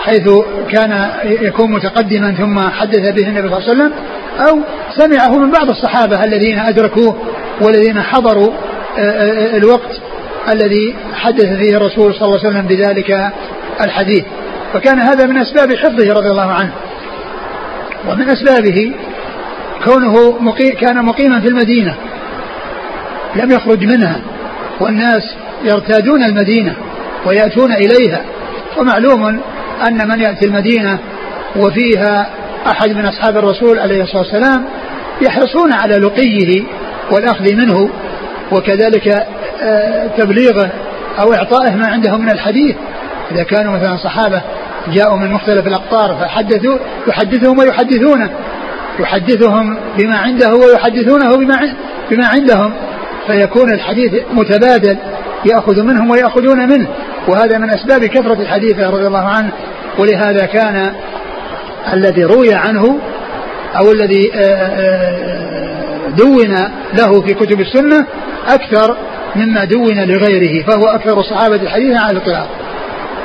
حيث كان يكون متقدما ثم حدث به النبي صلى الله عليه وسلم أو سمعه من بعض الصحابة الذين أدركوه والذين حضروا آه، آه، الوقت. الذي حدث فيه الرسول صلى الله عليه وسلم بذلك الحديث. فكان هذا من أسباب حفظه رضي الله عنه. ومن أسبابه كونه مقيم كان مقيما في المدينة. لم يخرج منها. والناس يرتادون المدينة ويأتون إليها. ومعلوم أن من يأتي المدينة وفيها أحد من أصحاب الرسول عليه الصلاة والسلام يحرصون على لقيه والأخذ منه. وكذلك تبليغه أو إعطائه ما عندهم من الحديث. إذا كانوا مثلا صحابة جاءوا من مختلف الأقطار فحدثوا يحدثهم ويحدثونه. يحدثهم بما عنده ويحدثونه بما بما عندهم. فيكون الحديث متبادل يأخذ منهم ويأخذون منه. وهذا من أسباب كثرة الحديث رضي الله عنه. ولهذا كان الذي روي عنه أو الذي آه، آه، دون له في كتب السنة أكثر مما دون لغيره فهو أكثر الصحابة حديثا على الإطلاق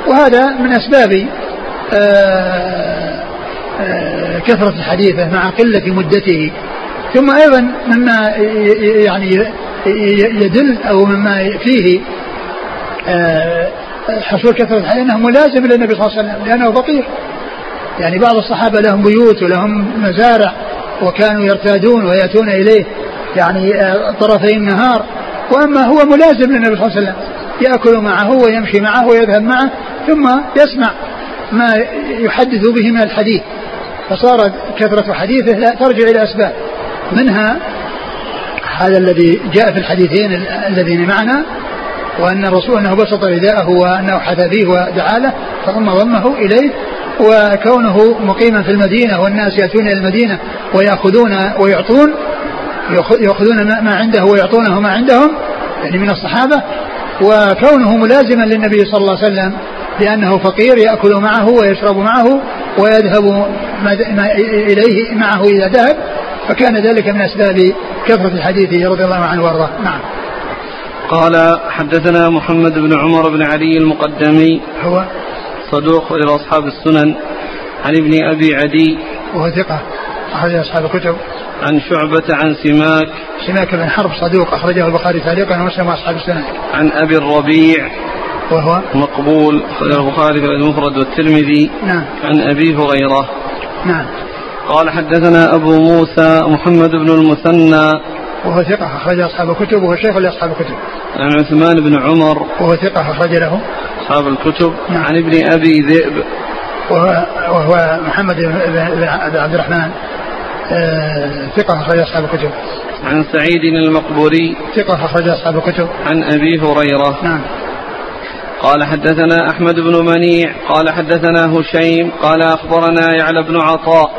وهذا من أسباب آه، كثرة حديثه مع قلة مدته. ثم أيضا مما يعني يدل أو مما فيه حصول كثرة الحديث أنه ملازم للنبي صلى الله عليه وسلم لأنه فقير يعني بعض الصحابة لهم بيوت ولهم مزارع وكانوا يرتادون ويأتون إليه يعني آه، طرفي النهار. وأما هو ملازم للنبي صلى الله عليه وسلم. يأكل معه ويمشي معه ويذهب معه ثم يسمع ما يحدث به من الحديث. فصارت كثرة حديثه لا ترجع إلى أسباب. منها هذا الذي جاء في الحديثين الذين معنا وأن الرسول أنه بسط رداءه وأنه حثى به ودعا له فضم ضمه إليه وكونه مقيما في المدينة والناس يأتون إلى المدينة ويأخذون ويعطون يأخذون ما عنده ويعطونه ما عندهم يعني من الصحابة. وكونه ملازما للنبي صلى الله عليه وسلم لأنه فقير يأكل معه ويشرب معه ويذهب إليه معه إذا ذهب فكان ذلك من أسباب كثرة الحديث رضي الله عنه وأرضاه. نعم. قال حدثنا محمد بن عمر بن علي المقدمي هو؟ صدوق إلى أصحاب السنن عن ابن أبي عدي وهو ثقة. أخرج أصحاب الكتب. عن شعبة عن سماك. سماك بن حرب صدوق أخرجه البخاري تعليقا ومسلم وأصحاب السنن. عن أبي الربيع. وهو؟ مقبول أخرجه البخاري في المفرد والترمذي. نعم. عن أبي هريرة. نعم. قال حدثنا أبو موسى محمد بن المثنى. وهو ثقة أخرج أصحاب الكتب وهو شيخ لأصحاب الكتب. عن عثمان بن عمر. وهو ثقة أخرج له. أصحاب الكتب. نعم. عن ابن أبي ذئب. وهو وهو محمد بن عبد الرحمن. ثقة أخرج أصحاب الكتب. عن سعيد المقبوري ثقة أخرج أصحاب الكتب. عن أبي هريرة. نعم. قال حدثنا أحمد بن منيع قال حدثنا هشيم قال أخبرنا يعلى بن عطاء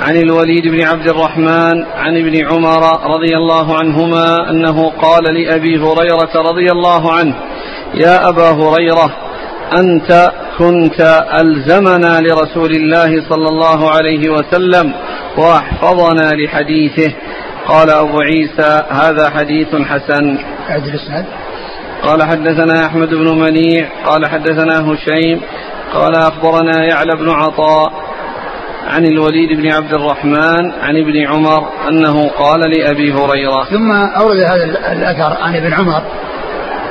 عن الوليد بن عبد الرحمن عن ابن عمر رضي الله عنهما أنه قال لأبي هريرة رضي الله عنه يا أبا هريرة أنت كنت ألزمنا لرسول الله صلى الله عليه وسلم واحفظنا لحديثه. قال أبو عيسى هذا حديث حسن. قال حدثنا أحمد بن منيع قال حدثنا هشيم قال أخبرنا يعلى بن عطاء عن الوليد بن عبد الرحمن عن ابن عمر أنه قال لأبي هريرة. ثم أورد هذا الأثر عن ابن عمر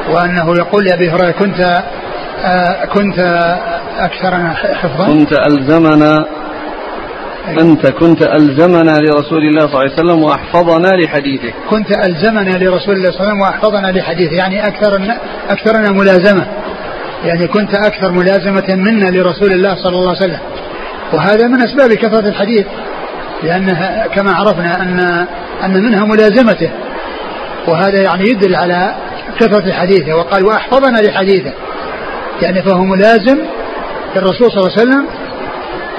وأنه يقول لأبي هريرة كنت آه كنت أكثرنا حفظا. كنت ألزمنا أنت كنت ألزمنا لرسول الله صلى الله عليه وسلم وأحفظنا لحديثه. كنت ألزمنا لرسول الله صلى الله عليه وسلم وأحفظنا لحديثه يعني أكثر أكثرنا ملازمة. يعني كنت أكثر ملازمة منا لرسول الله صلى الله عليه وسلم. وهذا من أسباب كثرة الحديث لأنها كما عرفنا أن أن منها ملازمته. وهذا يعني يدل على كثرة حديثه وقال وأحفظنا لحديثه. يعني فهو ملازم للرسول صلى الله عليه وسلم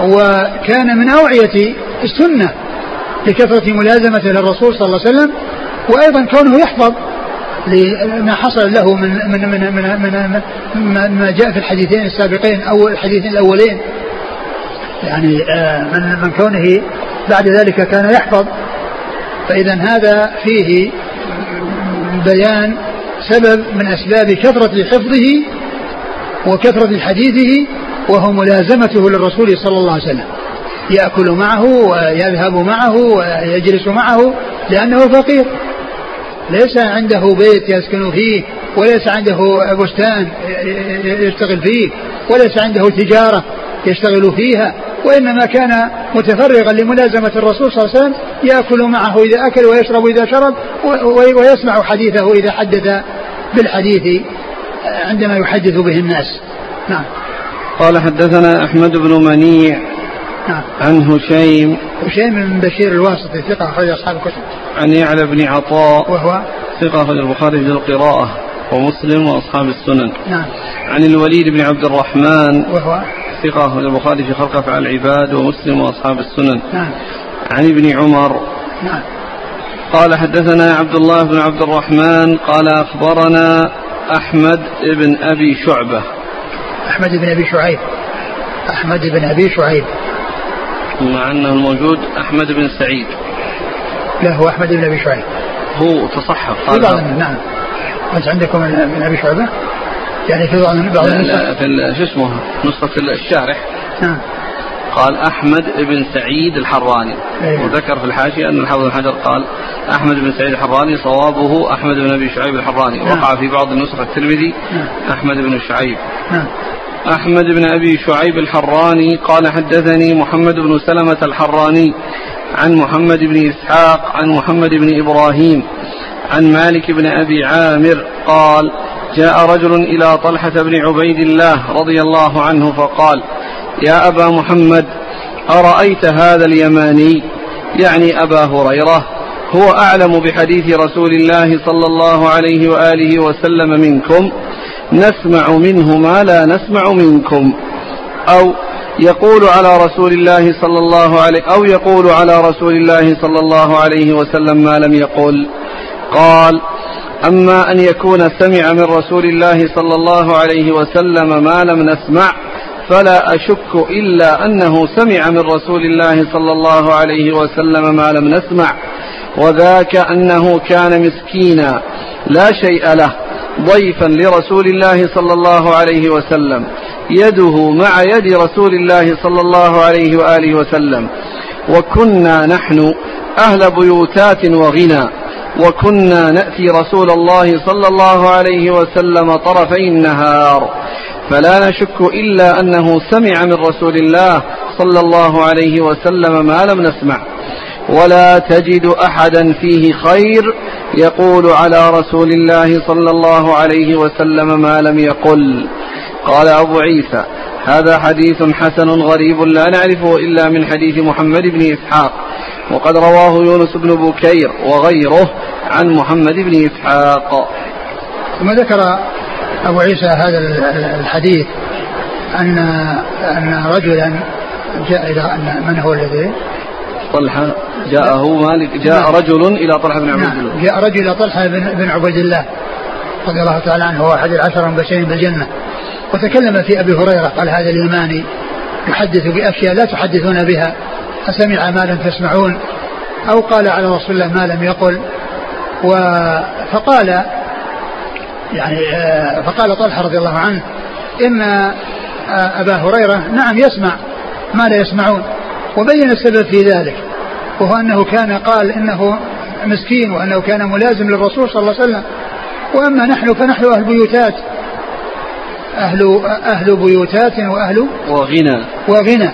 وكان من أوعية السنة لكثرة ملازمته للرسول صلى الله عليه وسلم وأيضا كونه يحفظ لما حصل له من من من من, من, من ما جاء في الحديثين السابقين أو الحديثين الأولين. يعني آه، من من كونه بعد ذلك كان يحفظ. فإذا هذا فيه بيان سبب من أسباب كثرة حفظه وكثرة حديثه وهو ملازمته للرسول صلى الله عليه وسلم. يأكل معه ويذهب معه ويجلس معه لأنه فقير. ليس عنده بيت يسكن فيه وليس عنده بستان يشتغل فيه وليس عنده تجارة يشتغل فيها وإنما كان متفرغا لملازمة الرسول صلى الله عليه وسلم يأكل معه إذا أكل ويشرب إذا شرب ويسمع حديثه إذا حدث بالحديث عندما يحدث به الناس. نعم. قال حدثنا أحمد بن منيع نعم. عن هشيم. هشيم بن بشير الواسطي ثقة أخرج أصحاب الكتب. عن يعلى بن عطاء وهو؟ ثقة أخرج البخاري في القراءة ومسلم وأصحاب السنن. نعم. عن الوليد بن عبد الرحمن وهو؟ ثقة أخرج البخاري في خلق أفعال العباد ومسلم وأصحاب السنن. نعم. عن ابن عمر. نعم. قال حدثنا عبد الله بن عبد الرحمن قال أخبرنا أحمد بن أبي شعبة. أحمد بن أبي شعيب. أحمد بن أبي شعيب. مع أنه الموجود أحمد بن سعيد. لا هو أحمد بن أبي شعيب. هو تصحف. في بعض نعم. أنت عندكم من أبي شعبة يعني في بعض بعض لا, لا في شو اسمه؟ نسخة الشارح. نعم. قال أحمد بن سعيد الحراني أيوة. وذكر في الحاشية أن الحافظ بن حجر قال أحمد بن سعيد الحراني صوابه أحمد بن أبي شعيب الحراني نعم. وقع في بعض النسخ الترمذي نعم. أحمد بن شعيب نعم. أحمد بن أبي شعيب الحراني قال حدثني محمد بن سلمة الحراني عن محمد بن إسحاق عن محمد بن إبراهيم عن مالك بن أبي عامر قال جاء رجل إلى طلحة بن عبيد الله رضي الله عنه فقال يا أبا محمد أرأيت هذا اليماني؟ يعني أبا هريرة هو أعلم بحديث رسول الله صلى الله عليه وآله وسلم منكم نسمع منه ما لا نسمع منكم. أو يقول على رسول الله صلى الله عليه أو يقول على رسول الله صلى الله عليه وسلم ما لم يقل. قال أما أن يكون سمع من رسول الله صلى الله عليه وسلم ما لم نسمع فلا أشك إلا أنه سمع من رسول الله صلى الله عليه وسلم ما لم نسمع وذاك أنه كان مسكينا لا شيء له ضيفا لرسول الله صلى الله عليه وسلم يده مع يد رسول الله صلى الله عليه وآله وسلم. وكنا نحن أهل بيوتات وغنى وكنا نأتي رسول الله صلى الله عليه وسلم طرفي النهار. فلا نشك إلا أنه سمع من رسول الله صلى الله عليه وسلم ما لم نسمع. ولا تجد أحدا فيه خير يقول على رسول الله صلى الله عليه وسلم ما لم يقل. قال أبو عيسى هذا حديث حسن غريب لا نعرفه إلا من حديث محمد بن إسحاق وقد رواه يونس بن بكير وغيره عن محمد بن إسحاق. ثم ذكر أبو عيسى هذا الحديث أن أن رجلا جاء إلى أن من هو الذي طلحة جاءه مالك جاء نعم. رجل إلى طلحة بن عبيد نعم. الله جاء رجل إلى طلحة بن, عبيد الله رضي الله تعالى عنه هو أحد العشر المبشرين بالجنة وتكلم في أبي هريرة قال هذا اليماني يحدث بأشياء لا تحدثون بها أسمع ما لم تسمعون أو قال على رسول الله ما لم يقل و فقال يعني آه، فقال طلحة رضي الله عنه إن آه، أبا هريرة نعم يسمع ما لا يسمعون وبين السبب في ذلك وهو أنه كان قال إنه مسكين وأنه كان ملازم للرسول صلى الله عليه وسلم وأما نحن فنحن أهل بيوتات أهل أهل بيوتات وأهل وغنى. وغنى.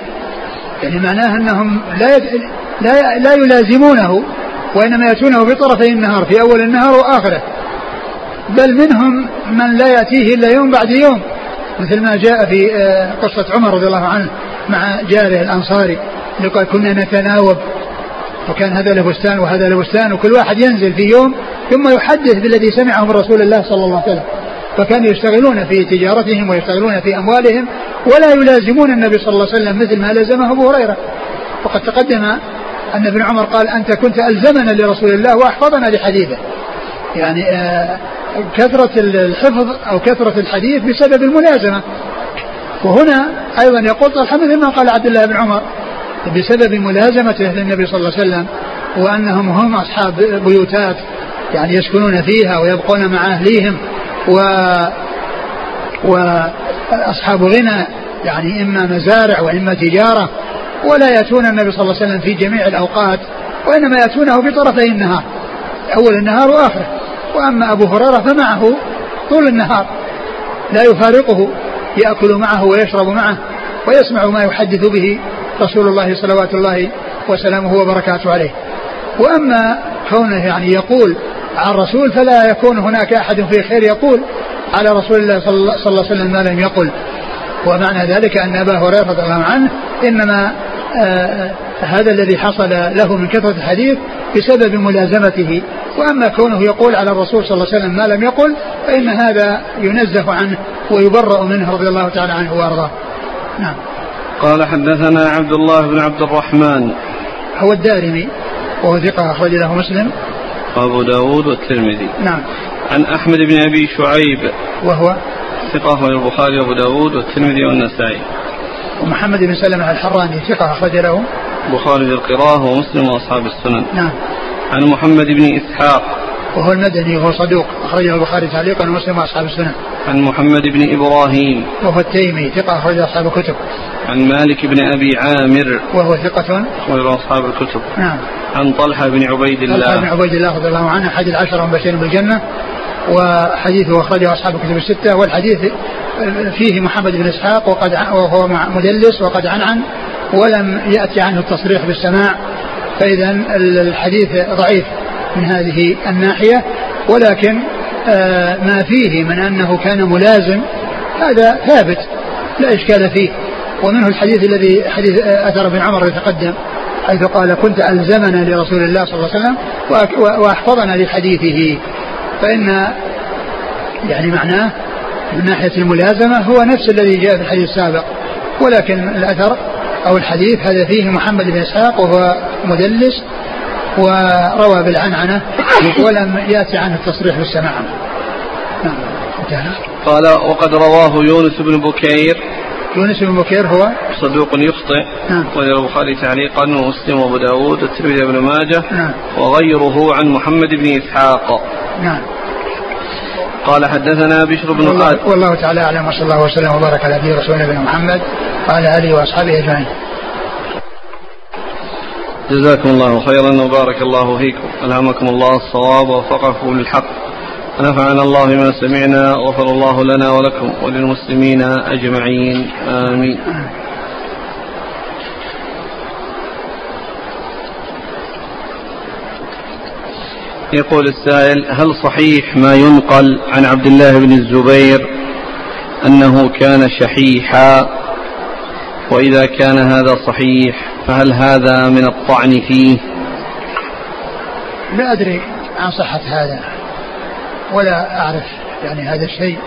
يعني معناه أنهم لا لا لا يلازمونه وإنما يأتونه بطرفي النهار في أول النهار وآخره. بل منهم من لا يأتيه إلا يوم بعد يوم مثل ما جاء في آه، قصة عمر رضي الله عنه مع جاره الأنصاري قال كنا نتناوب وكان هذا له بستان وهذا له بستان وكل واحد ينزل في يوم ثم يحدث بالذي سمعه من رسول الله صلى الله عليه وسلم. فكانوا يشتغلون في تجارتهم ويشتغلون في أموالهم ولا يلازمون النبي صلى الله عليه وسلم مثل ما لزمه أبو هريرة. وقد تقدم أن ابن عمر قال أنت كنت ألزمنا لرسول الله وأحفظنا لحديثه. يعني آه، كثرة الحفظ أو كثرة الحديث بسبب الملازمة وهنا أيضا يقول طلحة مثل ما قال عبد الله بن عمر بسبب ملازمته للنبي صلى الله عليه وسلم وأنهم هم أصحاب بيوتات يعني يسكنون فيها ويبقون مع أهليهم و و أصحاب غنى يعني إما مزارع وإما تجارة ولا يأتون النبي صلى الله عليه وسلم في جميع الأوقات وإنما يأتونه في طرفي النهار أول النهار وآخره. وأما أبو هريرة فمعه طول النهار لا يفارقه يأكل معه ويشرب معه ويسمع ما يحدث به رسول الله صلوات الله وسلامه وبركاته عليه. وأما كونه يعني يقول عن الرسول فلا يكون هناك أحد في خير يقول على رسول الله صلى الله عليه وسلم ما لم يقل. ومعنى ذلك أن أبا هريرة رضي الله عنه إنما آه هذا الذي حصل له من كثرة الحديث بسبب ملازمته. وأما كونه يقول على الرسول صلى الله عليه وسلم ما لم يقل فإن هذا ينزه عنه ويبرأ منه رضي الله تعالى عنه وأرضاه. نعم. قال حدثنا عبد الله بن عبد الرحمن. هو الدارمي وهو ثقة أخرج له مسلم. وأبو داود والترمذي. نعم. عن أحمد بن أبي شعيب. وهو؟ ثقة أخرج البخاري وأبو داود والترمذي والنسائي. ومحمد بن سلمة الحراني ثقة أخرج له. البخاري القراءة ومسلم وأصحاب السنن. نعم. عن محمد بن إسحاق. وهو المدني وهو صدوق أخرجه البخاري تعليقا ومسلم وأصحاب السنن. عن محمد بن إبراهيم. وهو التيمي ثقة أخرج أصحاب الكتب. عن مالك بن أبي عامر. وهو ثقة. أخرج أصحاب الكتب. نعم. عن طلحة بن عبيد طلحة بن الله عبيد الله رضي الله عنه أحد العشرة المبشرين بالجنة. وحديثه أخرجه أصحاب الكتب الستة. والحديث فيه محمد بن إسحاق وقد وهو مدلس وقد عنعن ولم يأتي عنه التصريح بالسماع فإذا الحديث ضعيف من هذه الناحية. ولكن آه، ما فيه من أنه كان ملازم هذا ثابت لا إشكال فيه. ومنه الحديث الذي حديث آه، أثر بن عمر يتقدم حيث قال كنت ألزمنا لرسول الله صلى الله عليه وسلم وأحفظنا لحديثه. فإن يعني معناه من ناحية الملازمة هو نفس الذي جاء في الحديث السابق ولكن الأثر أو الحديث هذا فيه محمد بن إسحاق وهو مدلس وروى بالعنعنة ولم يأتي عنه التصريح بالسماع. نعم. قال وقد رواه يونس بن بكير. يونس بن بكير هو؟ صدوق يخطئ. نعم. وله البخاري تعليقا ومسلم وأبو داود والترمذي وابن ماجه. نعم. وغيره عن محمد بن إسحاق. نعم. قال حدثنا بشر بن خالد والله تعالى أعلم وصلى الله وسلم وبارك على نبينا رسول نبينا محمد وعلى آله وأصحابه أجمعين. جزاكم الله خيرا وبارك الله فيكم. ألهمكم الله الصواب ووفقكم للحق. ونفعنا الله بما سمعنا وغفر الله لنا ولكم وللمسلمين أجمعين. آمين. يقول السائل هل صحيح ما ينقل عن عبد الله بن الزبير أنه كان شحيحا؟ وإذا كان هذا صحيح فهل هذا من الطعن فيه؟ لا أدري عن صحة هذا ولا أعرف يعني هذا الشيء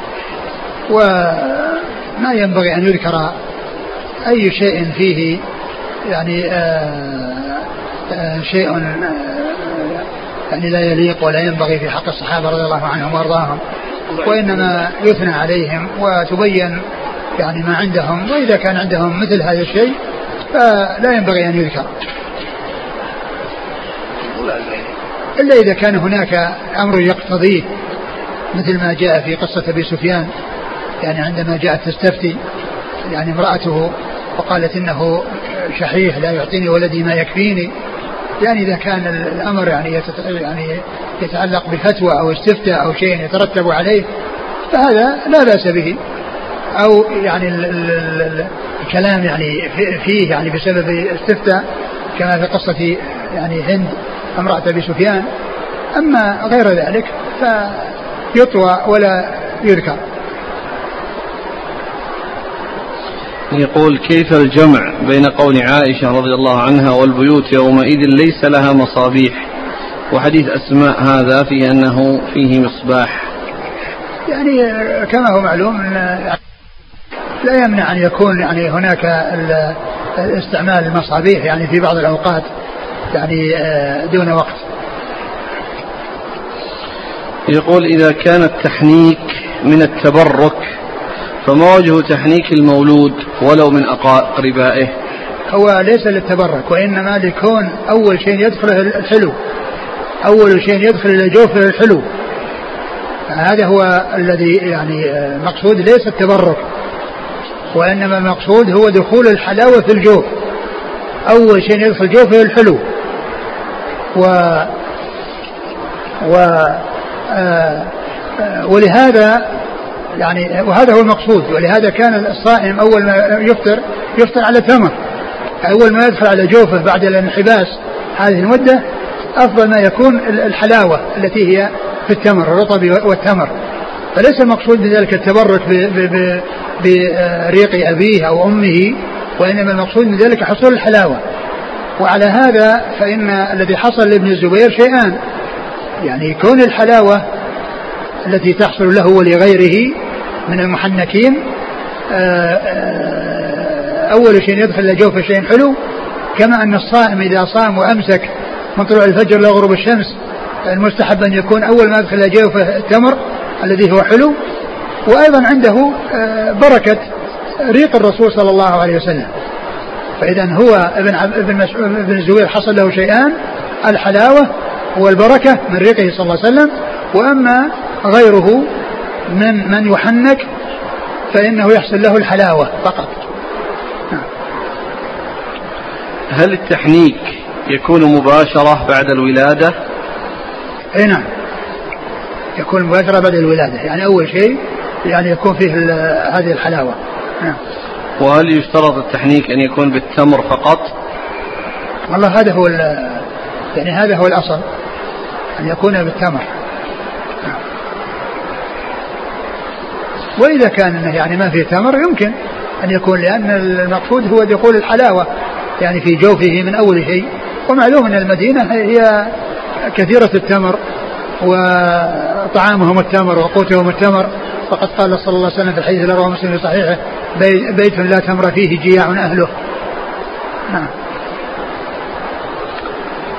وما ينبغي أن يذكر أي شيء فيه يعني آه آه شيء آه يعني لا يليق ولا ينبغي في حق الصحابة رضي الله عنهم وأرضاهم وإنما يثنى عليهم وتبين يعني ما عندهم وإذا كان عندهم مثل هذا الشيء فلا ينبغي أن يذكر. إلا إذا كان هناك أمر يقتضيه مثل ما جاء في قصة أبي سفيان يعني عندما جاءت تستفتي يعني امرأته وقالت إنه شحيح لا يعطيني ولدي ما يكفيني يعني إذا كان الأمر يعني يعني يتعلق بفتوى أو استفتاء أو شيء يترتب عليه فهذا لا بأس به. أو يعني ال ال ال الكلام يعني فيه يعني بسبب استفتاء كما في قصة يعني هند امرأة أبي سفيان. أما غير ذلك فيطوى ولا يذكر. يقول كيف الجمع بين قول عائشة رضي الله عنها والبيوت يومئذ ليس لها مصابيح؟ وحديث أسماء هذا في أنه فيه مصباح. يعني كما هو معلوم لا يمنع أن يكون يعني هناك استعمال المصابيح يعني في بعض الأوقات يعني دون وقت. يقول إذا كان التحنيك من التبرك فما وجه تحنيك المولود ولو من أقربائه هو ليس للتبرك وإنما لكون أول شيء يدخله الحلو. أول شيء يدخل جوفه الحلو. هذا هو الذي يعني مقصود ليس التبرك وإنما المقصود هو دخول الحلاوة في الجوف. أول شيء يدخل الجوف هو الحلو. و و آه آه ولهذا يعني وهذا هو المقصود ولهذا كان الصائم أول ما يفطر يفطر على تمر أول ما يدخل على جوفه بعد الانحباس هذه المدة أفضل ما يكون الحلاوة التي هي في التمر الرطب والتمر. فليس المقصود بذلك التبرك بريق أبيه أو أمه وإنما المقصود من ذلك حصول الحلاوة. وعلى هذا فإن الذي حصل لابن الزبير شيئان يعني كون الحلاوة التي تحصل له ولغيره من المحنكين آه، آه، أول شيء يدخل جوفه شيء حلو كما أن الصائم إذا صام وأمسك من طلوع الفجر إلى غروب الشمس المستحب أن يكون أول ما يدخل جوفه التمر الذي هو حلو. وأيضا عنده آه، بركة ريق الرسول صلى الله عليه وسلم. فإذا هو ابن ابن ابن الزبير حصل له شيئان الحلاوة والبركة من ريقه صلى الله عليه وسلم. وأما غيره من من يحنك فإنه يحصل له الحلاوة فقط. هل التحنيك يكون مباشرة بعد الولادة؟ أي نعم. يكون مباشرة بعد الولادة. يعني أول شيء يعني يكون فيه هذه الحلاوة. نعم. وهل يشترط التحنيك أن يكون بالتمر فقط؟ والله هذا هو يعني هذا هو الأصل أن يكون بالتمر. وإذا كان أنه يعني ما فيه تمر يمكن أن يكون لأن المقصود هو دخول الحلاوة يعني في جوفه من أول شيء. ومعلوم أن المدينة هي كثيرة التمر وطعامهم التمر وقوتهم التمر. فقد قال صلى الله عليه وسلم في الحديث الذي مسلم في صحيحه بيت لا تمر فيه جياع أهله. نعم.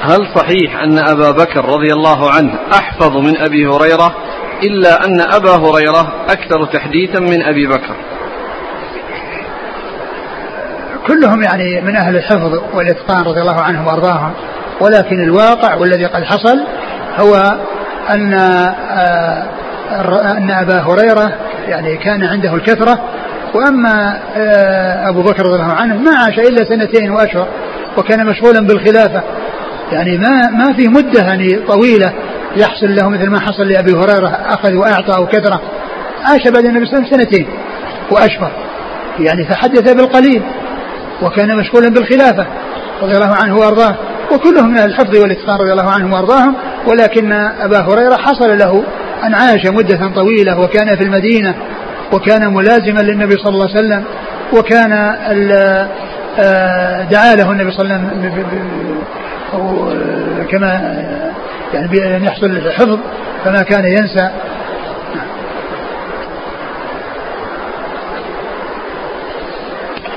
هل صحيح أن أبا بكر رضي الله عنه أحفظ من أبي هريرة إلا أن أبا هريرة أكثر تحديثا من أبي بكر. كلهم يعني من أهل الحفظ والإتقان رضي الله عنهم وأرضاهم. ولكن الواقع والذي قد حصل هو أن آه، أن أبا هريرة يعني كان عنده الكثرة. وأما آه، أبو بكر رضي الله عنه ما عاش إلا سنتين وأشهر وكان مشغولا بالخلافة. يعني ما ما في مدة يعني طويلة يحصل له مثل ما حصل لأبي هريرة أخذ وأعطى أو كثرة عاش بعد النبي صلى الله عليه وسلم سنتين وأشهر. يعني فحدث بالقليل وكان مشغولا بالخلافة رضي الله عنه وأرضاه. وكلهم من الحفظ والإتقان رضي الله عنهم وأرضاهم. ولكن أبا هريرة حصل له أن عاش مدة طويلة وكان في المدينة وكان ملازما للنبي صلى الله عليه وسلم. وكان آه، دعا له النبي صلى الله عليه وسلم كما يعني بأن يحصل الحفظ فما كان ينسى.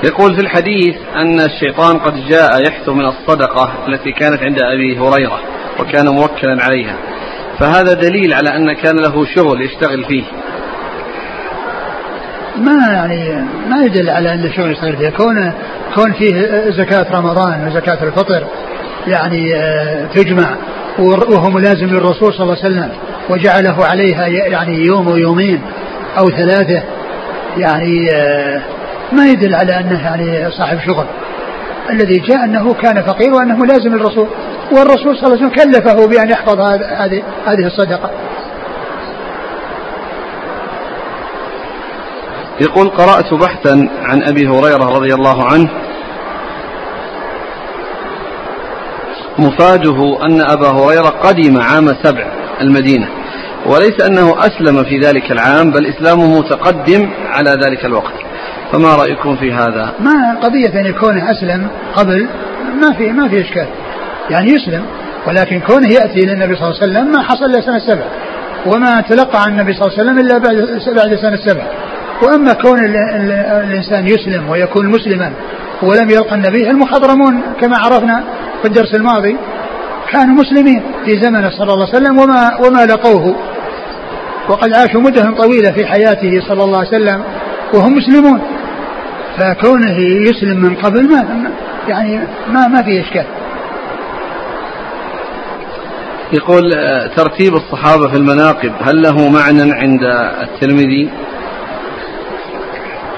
يقول في الحديث أن الشيطان قد جاء يحث من الصدقة التي كانت عند أبي هريرة وكان موكلا عليها. فهذا دليل على أن كان له شغل يشتغل فيه. ما يعني ما يدل على أن الشغل يشتغل فيه. كون كون فيه زكاة رمضان وزكاة الفطر يعني آه، تجمع. وهو ملازم للرسول صلى الله عليه وسلم وجعله عليها يعني يوم ويومين أو ثلاثة. يعني آه، ما يدل على أنه يعني صاحب شغل. الذي جاء أنه كان فقير وأنه ملازم للرسول. والرسول صلى الله عليه وسلم كلفه بأن يحفظ هذه هذه الصدقة. يقول قرأت بحثا عن أبي هريرة رضي الله عنه مفاده أن أبا هريرة قدم عام سبع المدينة وليس أنه أسلم في ذلك العام بل إسلامه متقدم على ذلك الوقت. فما رأيكم في هذا؟ ما قضية أن يكون أسلم قبل ما في ما في إشكال. يعني يسلم ولكن كونه يأتي للنبي صلى الله عليه وسلم ما حصل إلا سنة سبع وما تلقى عن النبي صلى الله عليه وسلم إلا بعد بعد سنة سبع. وأما كون الإنسان يسلم ويكون مسلما ولم يلقى النبي المخضرمون كما عرفنا في الدرس الماضي كانوا مسلمين في زمنه صلى الله عليه وسلم وما وما لقوه وقد عاشوا مدة طويلة في حياته صلى الله عليه وسلم وهم مسلمون فكونه يسلم من قبل ما يعني ما ما في إشكال. يقول آه، ترتيب الصحابة في المناقب هل له معنى عند الترمذي؟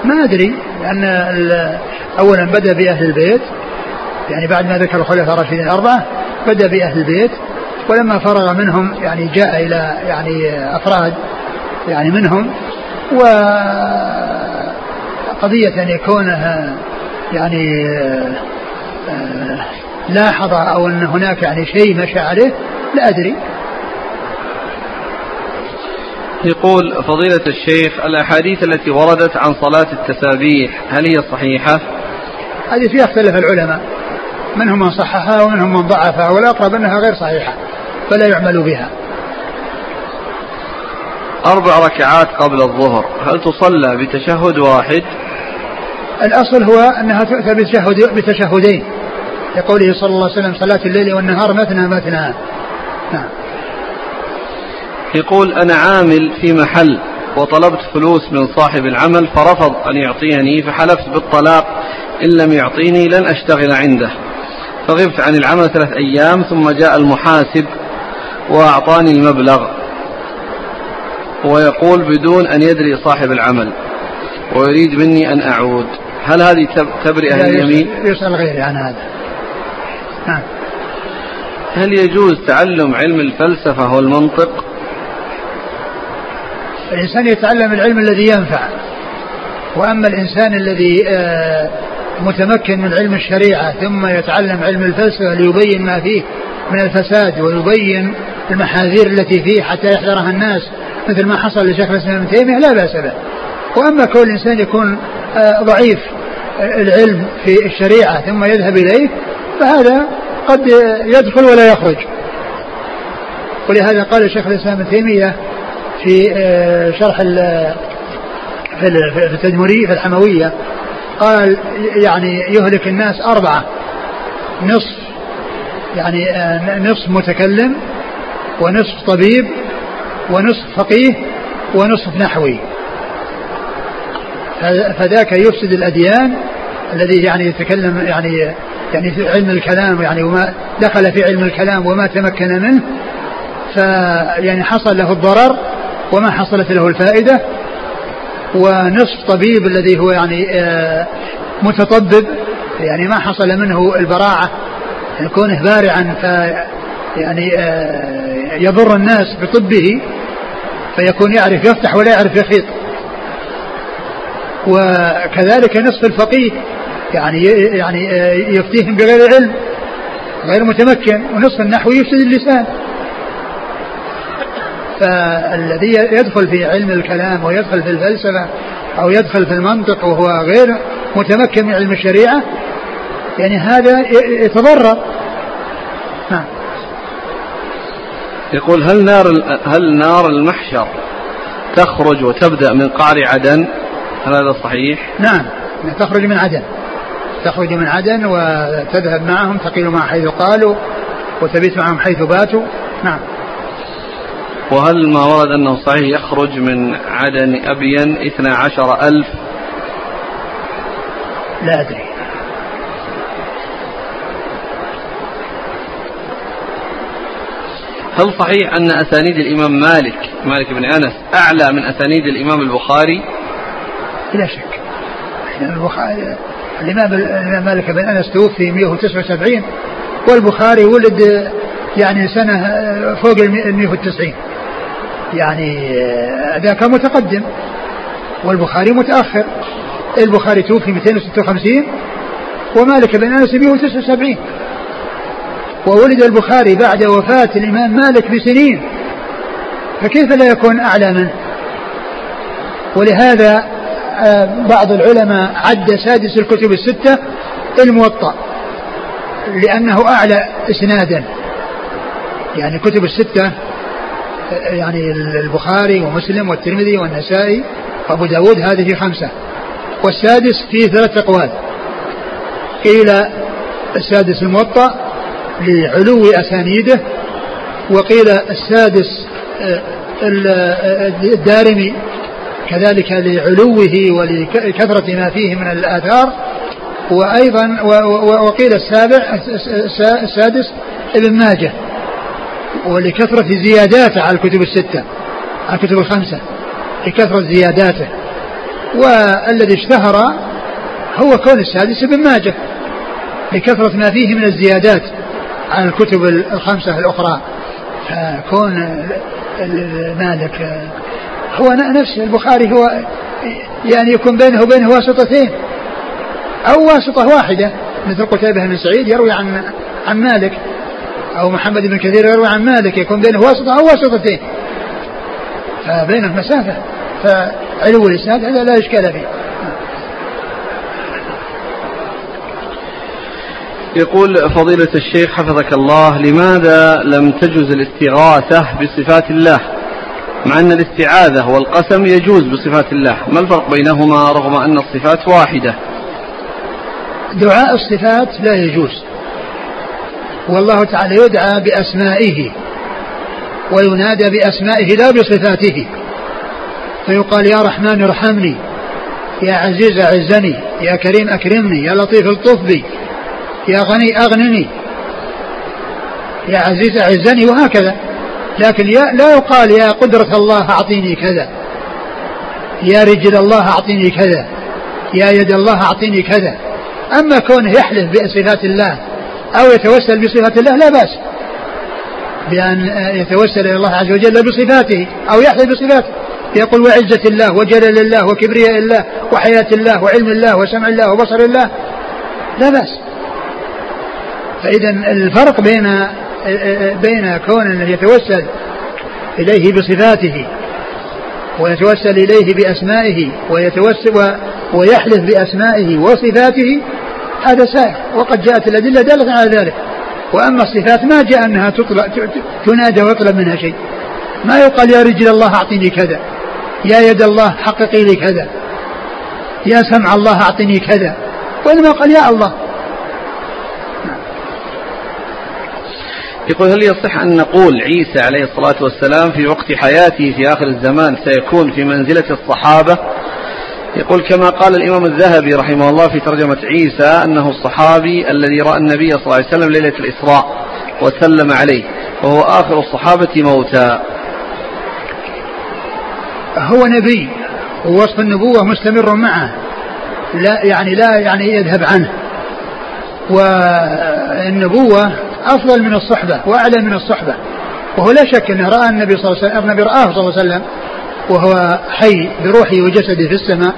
ما أدري لأن أولا بدأ بأهل البيت يعني بعد ما ذكر الخلفاء الراشدين الأربعة بدأ بأهل البيت ولما فرغ منهم يعني جاء إلى يعني أفراد يعني منهم وقضية أن يكونها يعني آه، لاحظ أو أن هناك يعني شيء مشى عليه لا أدري يقول فضيلة الشيخ الأحاديث التي وردت عن صلاة التسابيح هل هي صحيحة؟ هذه فيها اختلف العلماء منهم من صححها ومنهم من ضعفها والأقرب أنها غير صحيحة فلا يعمل بها. أربع ركعات قبل الظهر هل تصلى بتشهد واحد؟ الأصل هو أنها تؤتى بتشهد بتشهدين لقوله صلى الله عليه وسلم صلاة الليل والنهار مثنى مثنى. نعم. يقول أنا عامل في محل وطلبت فلوس من صاحب العمل فرفض أن يعطيني فحلفت بالطلاق إن لم يعطيني لن أشتغل عنده. فغبت عن العمل ثلاث أيام ثم جاء المحاسب وأعطاني المبلغ ويقول بدون أن يدري صاحب العمل ويريد مني أن أعود. هل هذه تبرئة اليمين؟ يسأل غيري عن هذا. نعم. هل يجوز تعلم علم الفلسفة والمنطق؟ الإنسان يتعلم العلم الذي ينفع وأما الإنسان الذي آه، متمكن من علم الشريعة ثم يتعلم علم الفلسفة ليبين ما فيه من الفساد ويبين المحاذير التي فيه حتى يحذرها الناس مثل ما حصل لشيخ الإسلام ابن تيمية لا بأس به. وأما كل إنسان يكون آه، ضعيف العلم في الشريعة ثم يذهب إليه فهذا قد يدخل ولا يخرج. ولهذا قال شيخ الإسلام ابن تيمية في آه، شرح في التدمري في الحموية قال يعني يهلك الناس أربعة. نصف يعني آه، نصف متكلم ونصف طبيب ونصف فقيه ونصف نحوي. فذاك يفسد الأديان الذي يعني يتكلم يعني يعني في علم الكلام يعني وما دخل في علم الكلام وما تمكن منه. فيعني حصل له الضرر وما حصلت له الفائدة. ونصف طبيب الذي هو يعني آه، متطبب يعني ما حصل منه البراعة. يعني كونه بارعا ف يعني آه، يضر الناس بطبه فيكون يعرف يفتح ولا يعرف يخيط. وكذلك نصف الفقيه يعني يعني آه، يفتيهم بغير علم غير متمكن ونصف النحو يفسد اللسان. فالذي يدخل في علم الكلام ويدخل في الفلسفة أو يدخل في المنطق وهو غير متمكن من علم الشريعة يعني هذا يتضرر. نعم. يقول هل نار هل نار المحشر تخرج وتبدأ من قعر عدن؟ هل هذا صحيح؟ نعم. تخرج من عدن. تخرج من عدن وتذهب معهم تقيل معهم حيث قالوا وتبيت معهم حيث باتوا. نعم. وهل ما ورد أنه صحيح يخرج من عدن أبين اثنا عشر ألف؟ لا أدري. هل صحيح أن أسانيد الإمام مالك مالك بن أنس أعلى من أسانيد الإمام البخاري؟ بلا شك. البخاري الإمام مالك بن أنس توفي 179 والبخاري ولد يعني سنة فوق ال 190 يعني ذاك متقدم والبخاري متأخر. البخاري توفي 256 ومالك بن أنس 179 وولد البخاري بعد وفاة الإمام مالك بسنين. فكيف لا يكون أعلى منه؟ ولهذا آه، بعض العلماء عد سادس الكتب الستة الموطأ لأنه أعلى إسنادا. يعني الكتب الستة يعني البخاري ومسلم والترمذي والنسائي وأبو داود هذه خمسة. والسادس فيه ثلاث أقوال. قيل السادس الموطأ لعلو أسانيده وقيل السادس آه، آه، الدارمي كذلك لعلوه ولكثرة ما فيه من الآثار. وأيضا وقيل السابع السادس ابن ماجه. ولكثرة زياداته على الكتب الستة على الكتب الخمسة لكثرة زياداته. والذي اشتهر هو كون السادس ابن ماجه لكثرة ما فيه من الزيادات عن الكتب الخمسة الأخرى. فكون مالك هو نفس البخاري هو يعني يكون بينه وبينه واسطتين. أو واسطة واحدة مثل قتيبة بن سعيد يروي عن عن مالك. أو محمد بن كثير يروي عن مالك يكون بينه واسطة أو واسطتين. فبينه مسافة. فعلو الإسناد هذا لا إشكال فيه. يقول فضيلة الشيخ حفظك الله لماذا لم تجوز الاستغاثة بصفات الله؟ مع أن الاستعاذة والقسم يجوز بصفات الله. ما الفرق بينهما رغم أن الصفات واحدة؟ دعاء الصفات لا يجوز. والله تعالى يدعى بأسمائه وينادى بأسمائه لا بصفاته. فيقال يا رحمن ارحمني يا عزيز أعزني يا كريم أكرمني يا لطيف الطف بي يا غني أغنني يا عزيز أعزني وهكذا. لكن يا لا يقال يا قدرة الله أعطيني كذا يا رجل الله أعطيني كذا يا يد الله أعطيني كذا. أما كونه يحلف بصفات الله أو يتوسل بصفات الله لا بأس. بأن يتوسل إلى الله عز وجل بصفاته أو يحلف بصفاته. يقول وعزة الله وجلال الله وكبرياء الله وحياة الله وعلم الله وسمع الله وبصر الله لا بأس. فإذا الفرق بين بين كون يتوسل إليه بصفاته ويتوسل إليه بأسمائه ويتوسل ويحلف بأسمائه وصفاته هذا سائر وقد جاءت الأدلة دالة على ذلك. وأما الصفات ما جاء أنها تطلب تنادى ويطلب منها شيء. ما يقال يا رجل الله أعطيني كذا يا يد الله حققي لي كذا يا سمع الله أعطني كذا. وإنما قال يا الله. يقول هل يصح أن نقول عيسى عليه الصلاة والسلام في وقت حياته في آخر الزمان سيكون في منزلة الصحابة يقول كما قال الإمام الذهبي رحمه الله في ترجمة عيسى أنه الصحابي الذي رأى النبي صلى الله عليه وسلم ليلة الإسراء وسلم عليه وهو آخر الصحابة موتى. هو نبي ووصف النبوة مستمر معه لا يعني لا يعني يذهب عنه. والنبوة أفضل من الصحبة وأعلى من الصحبة. وهو لا شك أنه رأى النبي صلى الله عليه وسلم رآه صلى الله عليه وسلم. وهو حي بروحه وجسده في السماء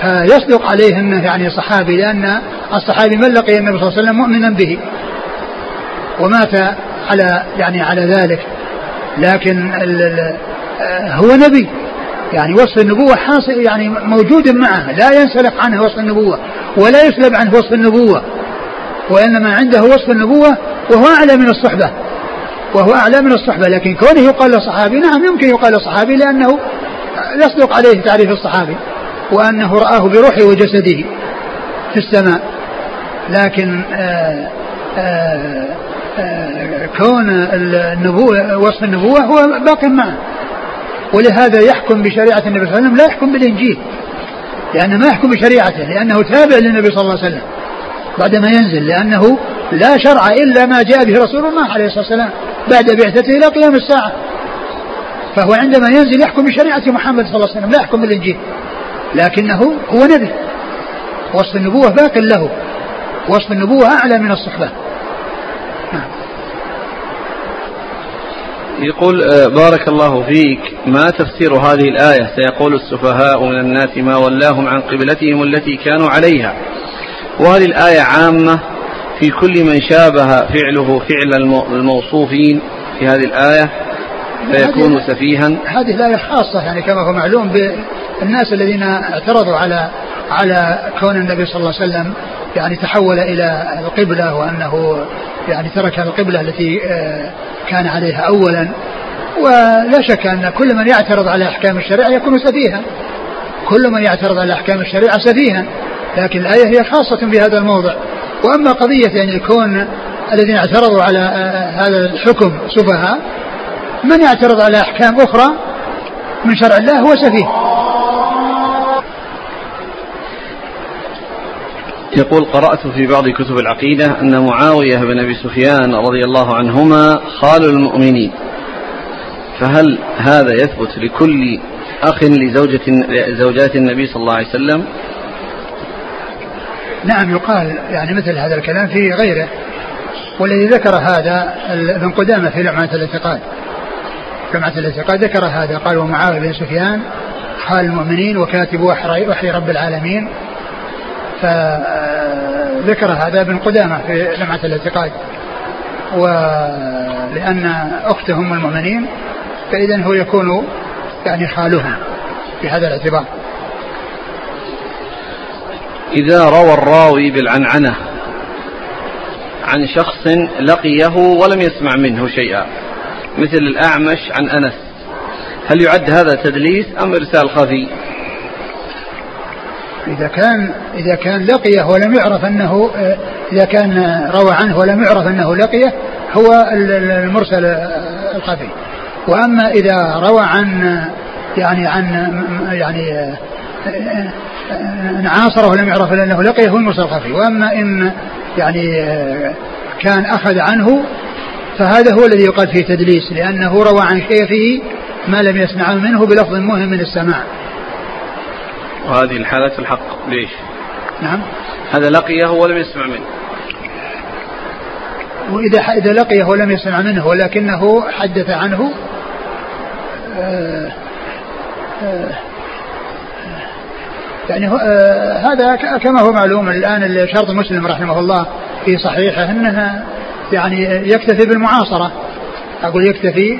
فيصدق عليه أنه يعني صحابي لأن الصحابي من لقي النبي صلى الله عليه وسلم مؤمنا به ومات على يعني على ذلك. لكن ال ال هو نبي يعني وصف النبوة حاصل يعني موجود معه لا ينسلق عنه وصف النبوة ولا يسلب عنه وصف النبوة وإنما عنده وصف النبوة وهو أعلى من الصحبة. وهو أعلى من الصحبة لكن كونه يقال صحابي نعم يمكن يقال صحابي لأنه يصدق عليه تعريف الصحابي وأنه رآه بروحه وجسده في السماء. لكن آآ آه، آآ آه، آآ كون النبوة وصف النبوة هو باق معه. ولهذا يحكم بشريعة النبي صلى الله عليه وسلم لا يحكم بالإنجيل. لأنه ما يحكم بشريعته لأنه تابع للنبي صلى الله عليه وسلم بعدما ينزل لأنه لا شرع إلا ما جاء به رسول الله عليه الصلاة والسلام. بعد بعثته إلى قيام الساعة. فهو عندما ينزل يحكم بشريعة محمد صلى الله عليه وسلم لا يحكم بالإنجيل. لكنه هو نبي وصف النبوة باق له. وصف النبوة أعلى من الصحبة. نعم. يقول آه، بارك الله فيك. ما تفسير هذه الآية؟ سيقول السفهاء من الناس ما ولاهم عن قبلتهم التي كانوا عليها. وهل الآية عامة في كل من شابه فعله فعل الموصوفين في هذه الآية فيكون سفيها. هذه الآية خاصة يعني كما هو معلوم بالناس الذين اعترضوا على على كون النبي صلى الله عليه وسلم يعني تحول إلى القبلة وأنه يعني ترك القبلة التي آه، كان عليها أولا. ولا شك أن كل من يعترض على أحكام الشريعة يكون سفيها. كل من يعترض على أحكام الشريعة سفيها. لكن الآية هي خاصة بهذا الموضع. وأما قضية يعني الكون الذين اعترضوا على آه، هذا الحكم سفهاء من يعترض على أحكام أخرى من شرع الله هو سفيه. يقول قرأت في بعض كتب العقيدة أن معاوية بن أبي سفيان رضي الله عنهما خال المؤمنين. فهل هذا يثبت لكل أخ لزوجة زوجات النبي صلى الله عليه وسلم؟ نعم يقال يعني مثل هذا الكلام في غيره والذي ذكر هذا ابن قدامة في لمعة الاعتقاد. لمعة الاعتقاد ذكر هذا قال ومعاوية بن سفيان حال المؤمنين وكاتب وحي رب العالمين. فذكر هذا ابن قدامة في لمعة الاعتقاد. ولأن أختهم المؤمنين فإذا هو يكون يعني خالهم بهذا الاعتبار. إذا روى الراوي بالعنعنة عن شخص لقيه ولم يسمع منه شيئا مثل الأعمش عن أنس. هل يعد هذا تدليس أم إرسال خفي؟ إذا كان إذا كان لقيه ولم يعرف أنه إذا كان روى عنه ولم يعرف أنه لقيه هو المرسل الخفي. وأما إذا روى عن يعني عن يعني إن عاصره ولم يعرف إلا أنه لقيه هو المرسل الخفي. وأما إن يعني كان أخذ عنه فهذا هو الذي يقال فيه تدليس لأنه روى عن شيخه ما لم يسمع منه بلفظ مهم من السماع وهذه الحالة الحق. ليش؟ نعم. هذا لقيه ولم يسمع منه. وإذا إذا لقيه ولم يسمع منه ولكنه حدث عنه آه آه يعني هذا كما هو معلوم الآن شرط مسلم رحمه الله في صحيحه أنها يعني يكتفي بالمعاصرة. أقول يكتفي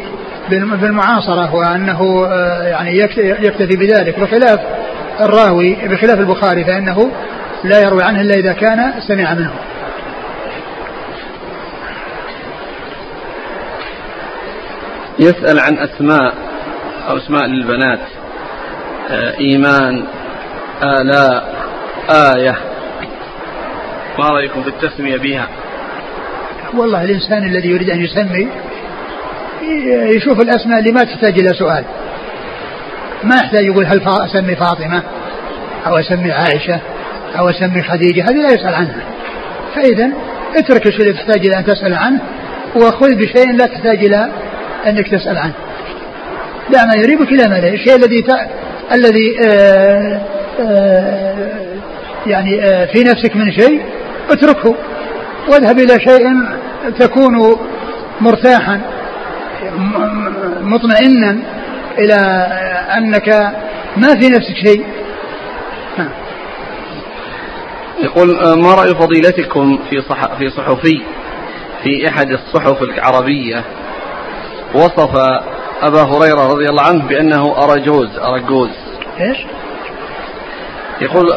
بالمعاصرة وأنه آه، يعني يكتفي بذلك. بخلاف الراوي بخلاف البخاري فإنه لا يروي عنه إلا إذا كان سمع منه. يسأل عن أسماء أو أسماء للبنات. آه، إيمان آلاء. آية. ما رأيكم في التسمية بها؟ والله الإنسان الذي يريد أن يسمي يشوف الأسماء اللي ما تحتاج إلى سؤال. ما يحتاج يقول هل أسمي فاطمة أو أسمي عائشة أو أسمي خديجة هذه لا يسأل عنها. فإذا اترك الشيء اللي تحتاج إلى أن تسأل عنه وخذ بشيء لا تحتاج إلى أنك تسأل عنه. دع ما يريبك إلى ما لا. الشيء الذي الذي آه آه يعني آه في نفسك من شيء اتركه. واذهب إلى شيء تكون مرتاحا مطمئنا إلى أنك ما في نفسك شيء. يقول آه، ما رأي فضيلتكم في صح في صحفي في أحد الصحف العربية وصف أبا هريرة رضي الله عنه بأنه أرجوز أرجوز. إيش؟ يقول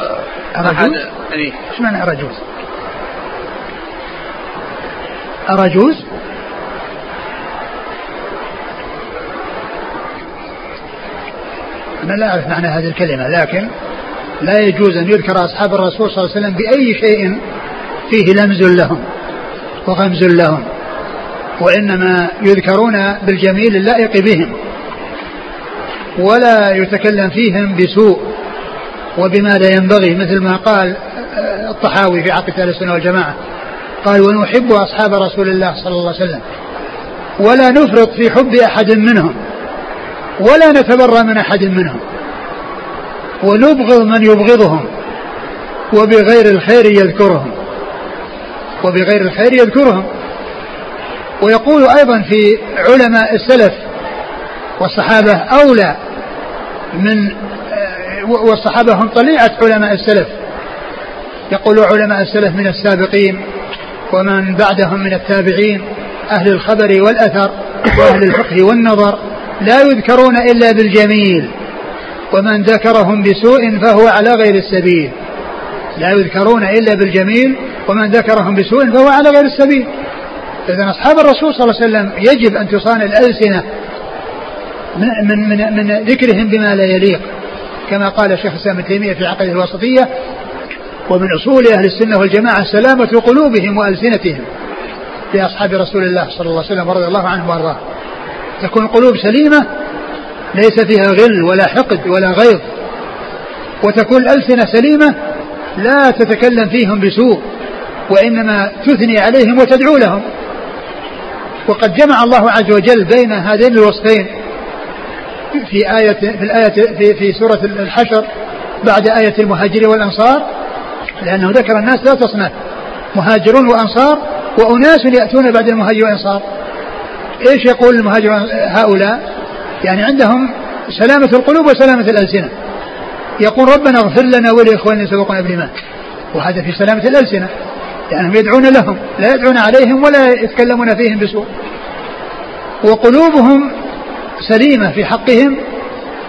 أرجوز؟ إيه؟ إيش معنى أرجوز؟ أرجوز؟ أنا لا أعرف معنى هذه الكلمة لكن لا يجوز أن يذكر أصحاب الرسول صلى الله عليه وسلم بأي شيء فيه لمز لهم وغمز لهم وإنما يذكرون بالجميل اللائق بهم ولا يتكلم فيهم بسوء وبما لا ينبغي؟ مثل ما قال الطحاوي في عقيدة السنة والجماعة. قال ونحب أصحاب رسول الله صلى الله عليه وسلم. ولا نفرط في حب أحد منهم. ولا نتبرى من أحد منهم. ونبغض من يبغضهم. وبغير الخير يذكرهم. وبغير الخير يذكرهم. ويقول أيضا في علماء السلف والصحابة أولى من والصحابة هم طليعة علماء السلف. يقول علماء السلف من السابقين ومن بعدهم من التابعين أهل الخبر والأثر وأهل الفقه والنظر. لا يذكرون إلا بالجميل. ومن ذكرهم بسوء فهو على غير السبيل. لا يذكرون إلا بالجميل ومن ذكرهم بسوء فهو على غير السبيل. إذا أصحاب الرسول صلى الله عليه وسلم يجب أن تصان الألسنة من, من, من, من ذكرهم بما لا يليق. كما قال الشيخ الإسلام ابن تيمية في عقيدة الوسطية ومن أصول أهل السنة والجماعة سلامة قلوبهم وألسنتهم لأصحاب رسول الله صلى الله عليه وسلم ورضي الله عنهم وأرضاه. تكون القلوب سليمة ليس فيها غل ولا حقد ولا غيظ. وتكون الألسنة سليمة لا تتكلم فيهم بسوء وإنما تثني عليهم وتدعو لهم. وقد جمع الله عز وجل بين هذين الوصفين في آية في الآية في, في سورة الحشر بعد آية المهاجرين والأنصار لأنه ذكر الناس لا تصنف مهاجرون وأنصار وأناس يأتون بعد المهاجرين والأنصار. إيش يقول المهاجرون هؤلاء؟ يعني عندهم سلامة القلوب وسلامة الألسنة. يقول ربنا اغفر لنا ولإخواننا سبقنا بالإيمان وهذا في سلامة الألسنة لأنهم يدعون لهم لا يدعون عليهم ولا يتكلمون فيهم بسوء. وقلوبهم سليمة في حقهم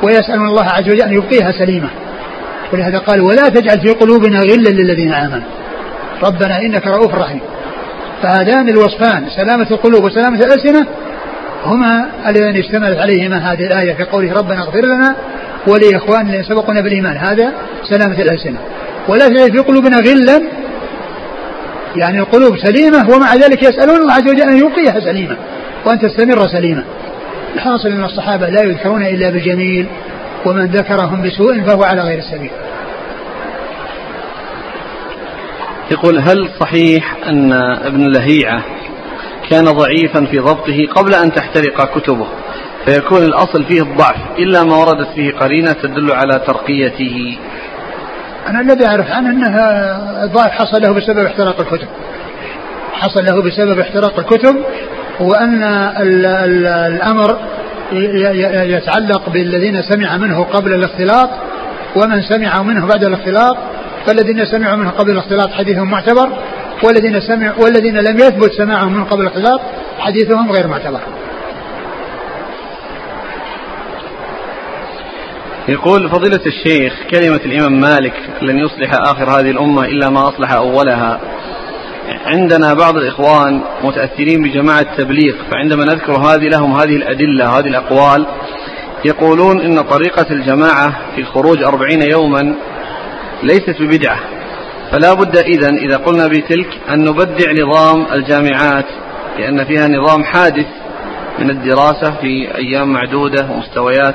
ويسألون الله عز وجل أن يبقيها سليمة. ولهذا قال ولا تجعل في قلوبنا غلا للذين آمنوا. ربنا إنك رؤوف رحيم. فهذان الوصفان سلامة القلوب وسلامة الألسنة هما اللذان اشتملت عليهما هذه الآية في قوله ربنا اغفر لنا ولإخواننا الذين سبقونا بالإيمان. هذا سلامة الألسنة. ولا تجعل في قلوبنا غلا يعني القلوب سليمة ومع ذلك يسألون الله عز وجل أن يبقيها سليمة وأن تستمر سليمة. الحاصل أن الصحابة لا يذكرون إلا بالجميل ومن ذكرهم بسوء فهو على غير السبيل يقول هل صحيح أن ابن لهيعة كان ضعيفا في ضبطه قبل أن تحترق كتبه؟ فيكون الأصل فيه الضعف إلا ما وردت فيه قرينة تدل على ترقيته. أنا الذي أعرف عنه أنه الضعف حصل له بسبب احتراق الكتب. حصل له بسبب احتراق الكتب وأن ال ال الأمر يتعلق بالذين سمع منه قبل الاختلاط ومن سمع منه بعد الاختلاط فالذين سمعوا منه قبل الاختلاط حديثهم معتبر والذين سمعوا والذين لم يثبت سماعهم من قبل الاختلاط حديثهم غير معتبر. يقول فضيلة الشيخ كلمة الإمام مالك لن يصلح آخر هذه الأمة إلا ما أصلح أولها عندنا بعض الإخوان متأثرين بجماعة التبليغ فعندما نذكر هذه لهم هذه الأدلة هذه الأقوال يقولون إن طريقة الجماعة في خروج أربعين يوما ليست ببدعة. فلا بد إذا إذا قلنا بتلك أن نبدع نظام الجامعات لأن فيها نظام حادث من الدراسة في أيام معدودة ومستويات.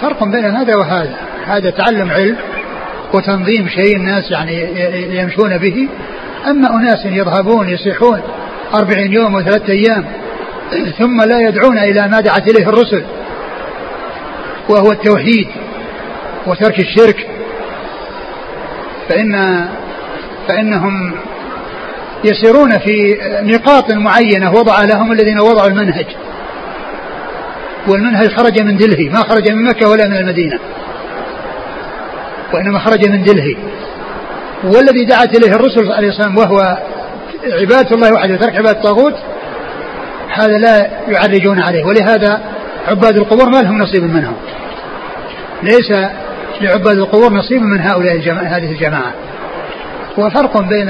فرق بين هذا وهذا هذا تعلم علم وتنظيم شيء الناس يعني يمشون به. أما أناس يذهبون يصيحون أربعين يوم وثلاثة أيام ثم لا يدعون إلى ما دعت إليه الرسل وهو التوحيد وترك الشرك. فإن فإنهم يسيرون في نقاط معينة وضع لهم الذين وضعوا المنهج. والمنهج خرج من دلهي ما خرج من مكة ولا من المدينة. وإنما خرج من دلهي والذي دعت إليه الرسل عليه الصلاة والسلام وهو عبادة الله وحده وترك عبادة الطاغوت هذا لا يعرجون عليه. ولهذا عباد القبور ما لهم نصيب منهم ليس لعباد القبور نصيب من هؤلاء الجماعة هذه الجماعة. وفرق بين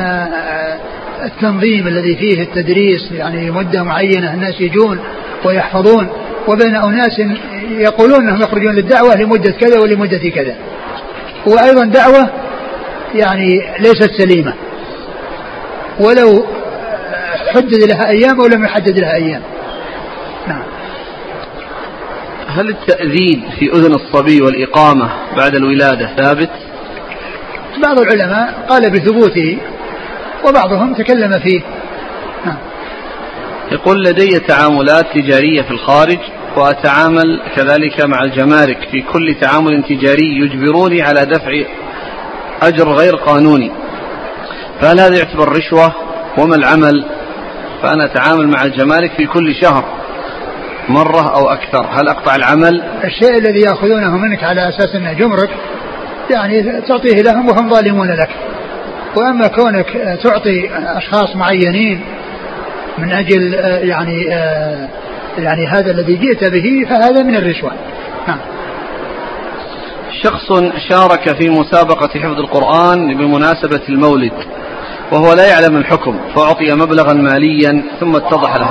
التنظيم الذي فيه التدريس يعني مدة معينة الناس يجون ويحفظون وبين أناس يقولون أنهم يخرجون للدعوة لمدة كذا ولمدة كذا. وأيضا دعوة يعني ليست سليمة ولو حدد لها أيام أو لم يحدد لها أيام نعم هل التأذيب في أذن الصبي والإقامة بعد الولادة ثابت؟ بعض العلماء قال بثبوته وبعضهم تكلم فيه نعم. يقول لدي تعاملات تجارية في الخارج وأتعامل كذلك مع الجمارك. في كل تعامل تجاري يجبروني على دفع أجر غير قانوني. فهل هذا يعتبر رشوة؟ وما العمل؟ فأنا أتعامل مع الجمارك في كل شهر مرة أو أكثر. هل أقطع العمل؟ الشيء الذي يأخذونه منك على أساس أنه جمرك يعني تعطيه لهم وهم ظالمون لك. وأما كونك تعطي أشخاص معينين من أجل يعني يعني هذا الذي جئت به فهذا من الرشوة. نعم. شخص شارك في مسابقة حفظ القرآن بمناسبة المولد وهو لا يعلم الحكم فأعطي مبلغا ماليا ثم اتضح له.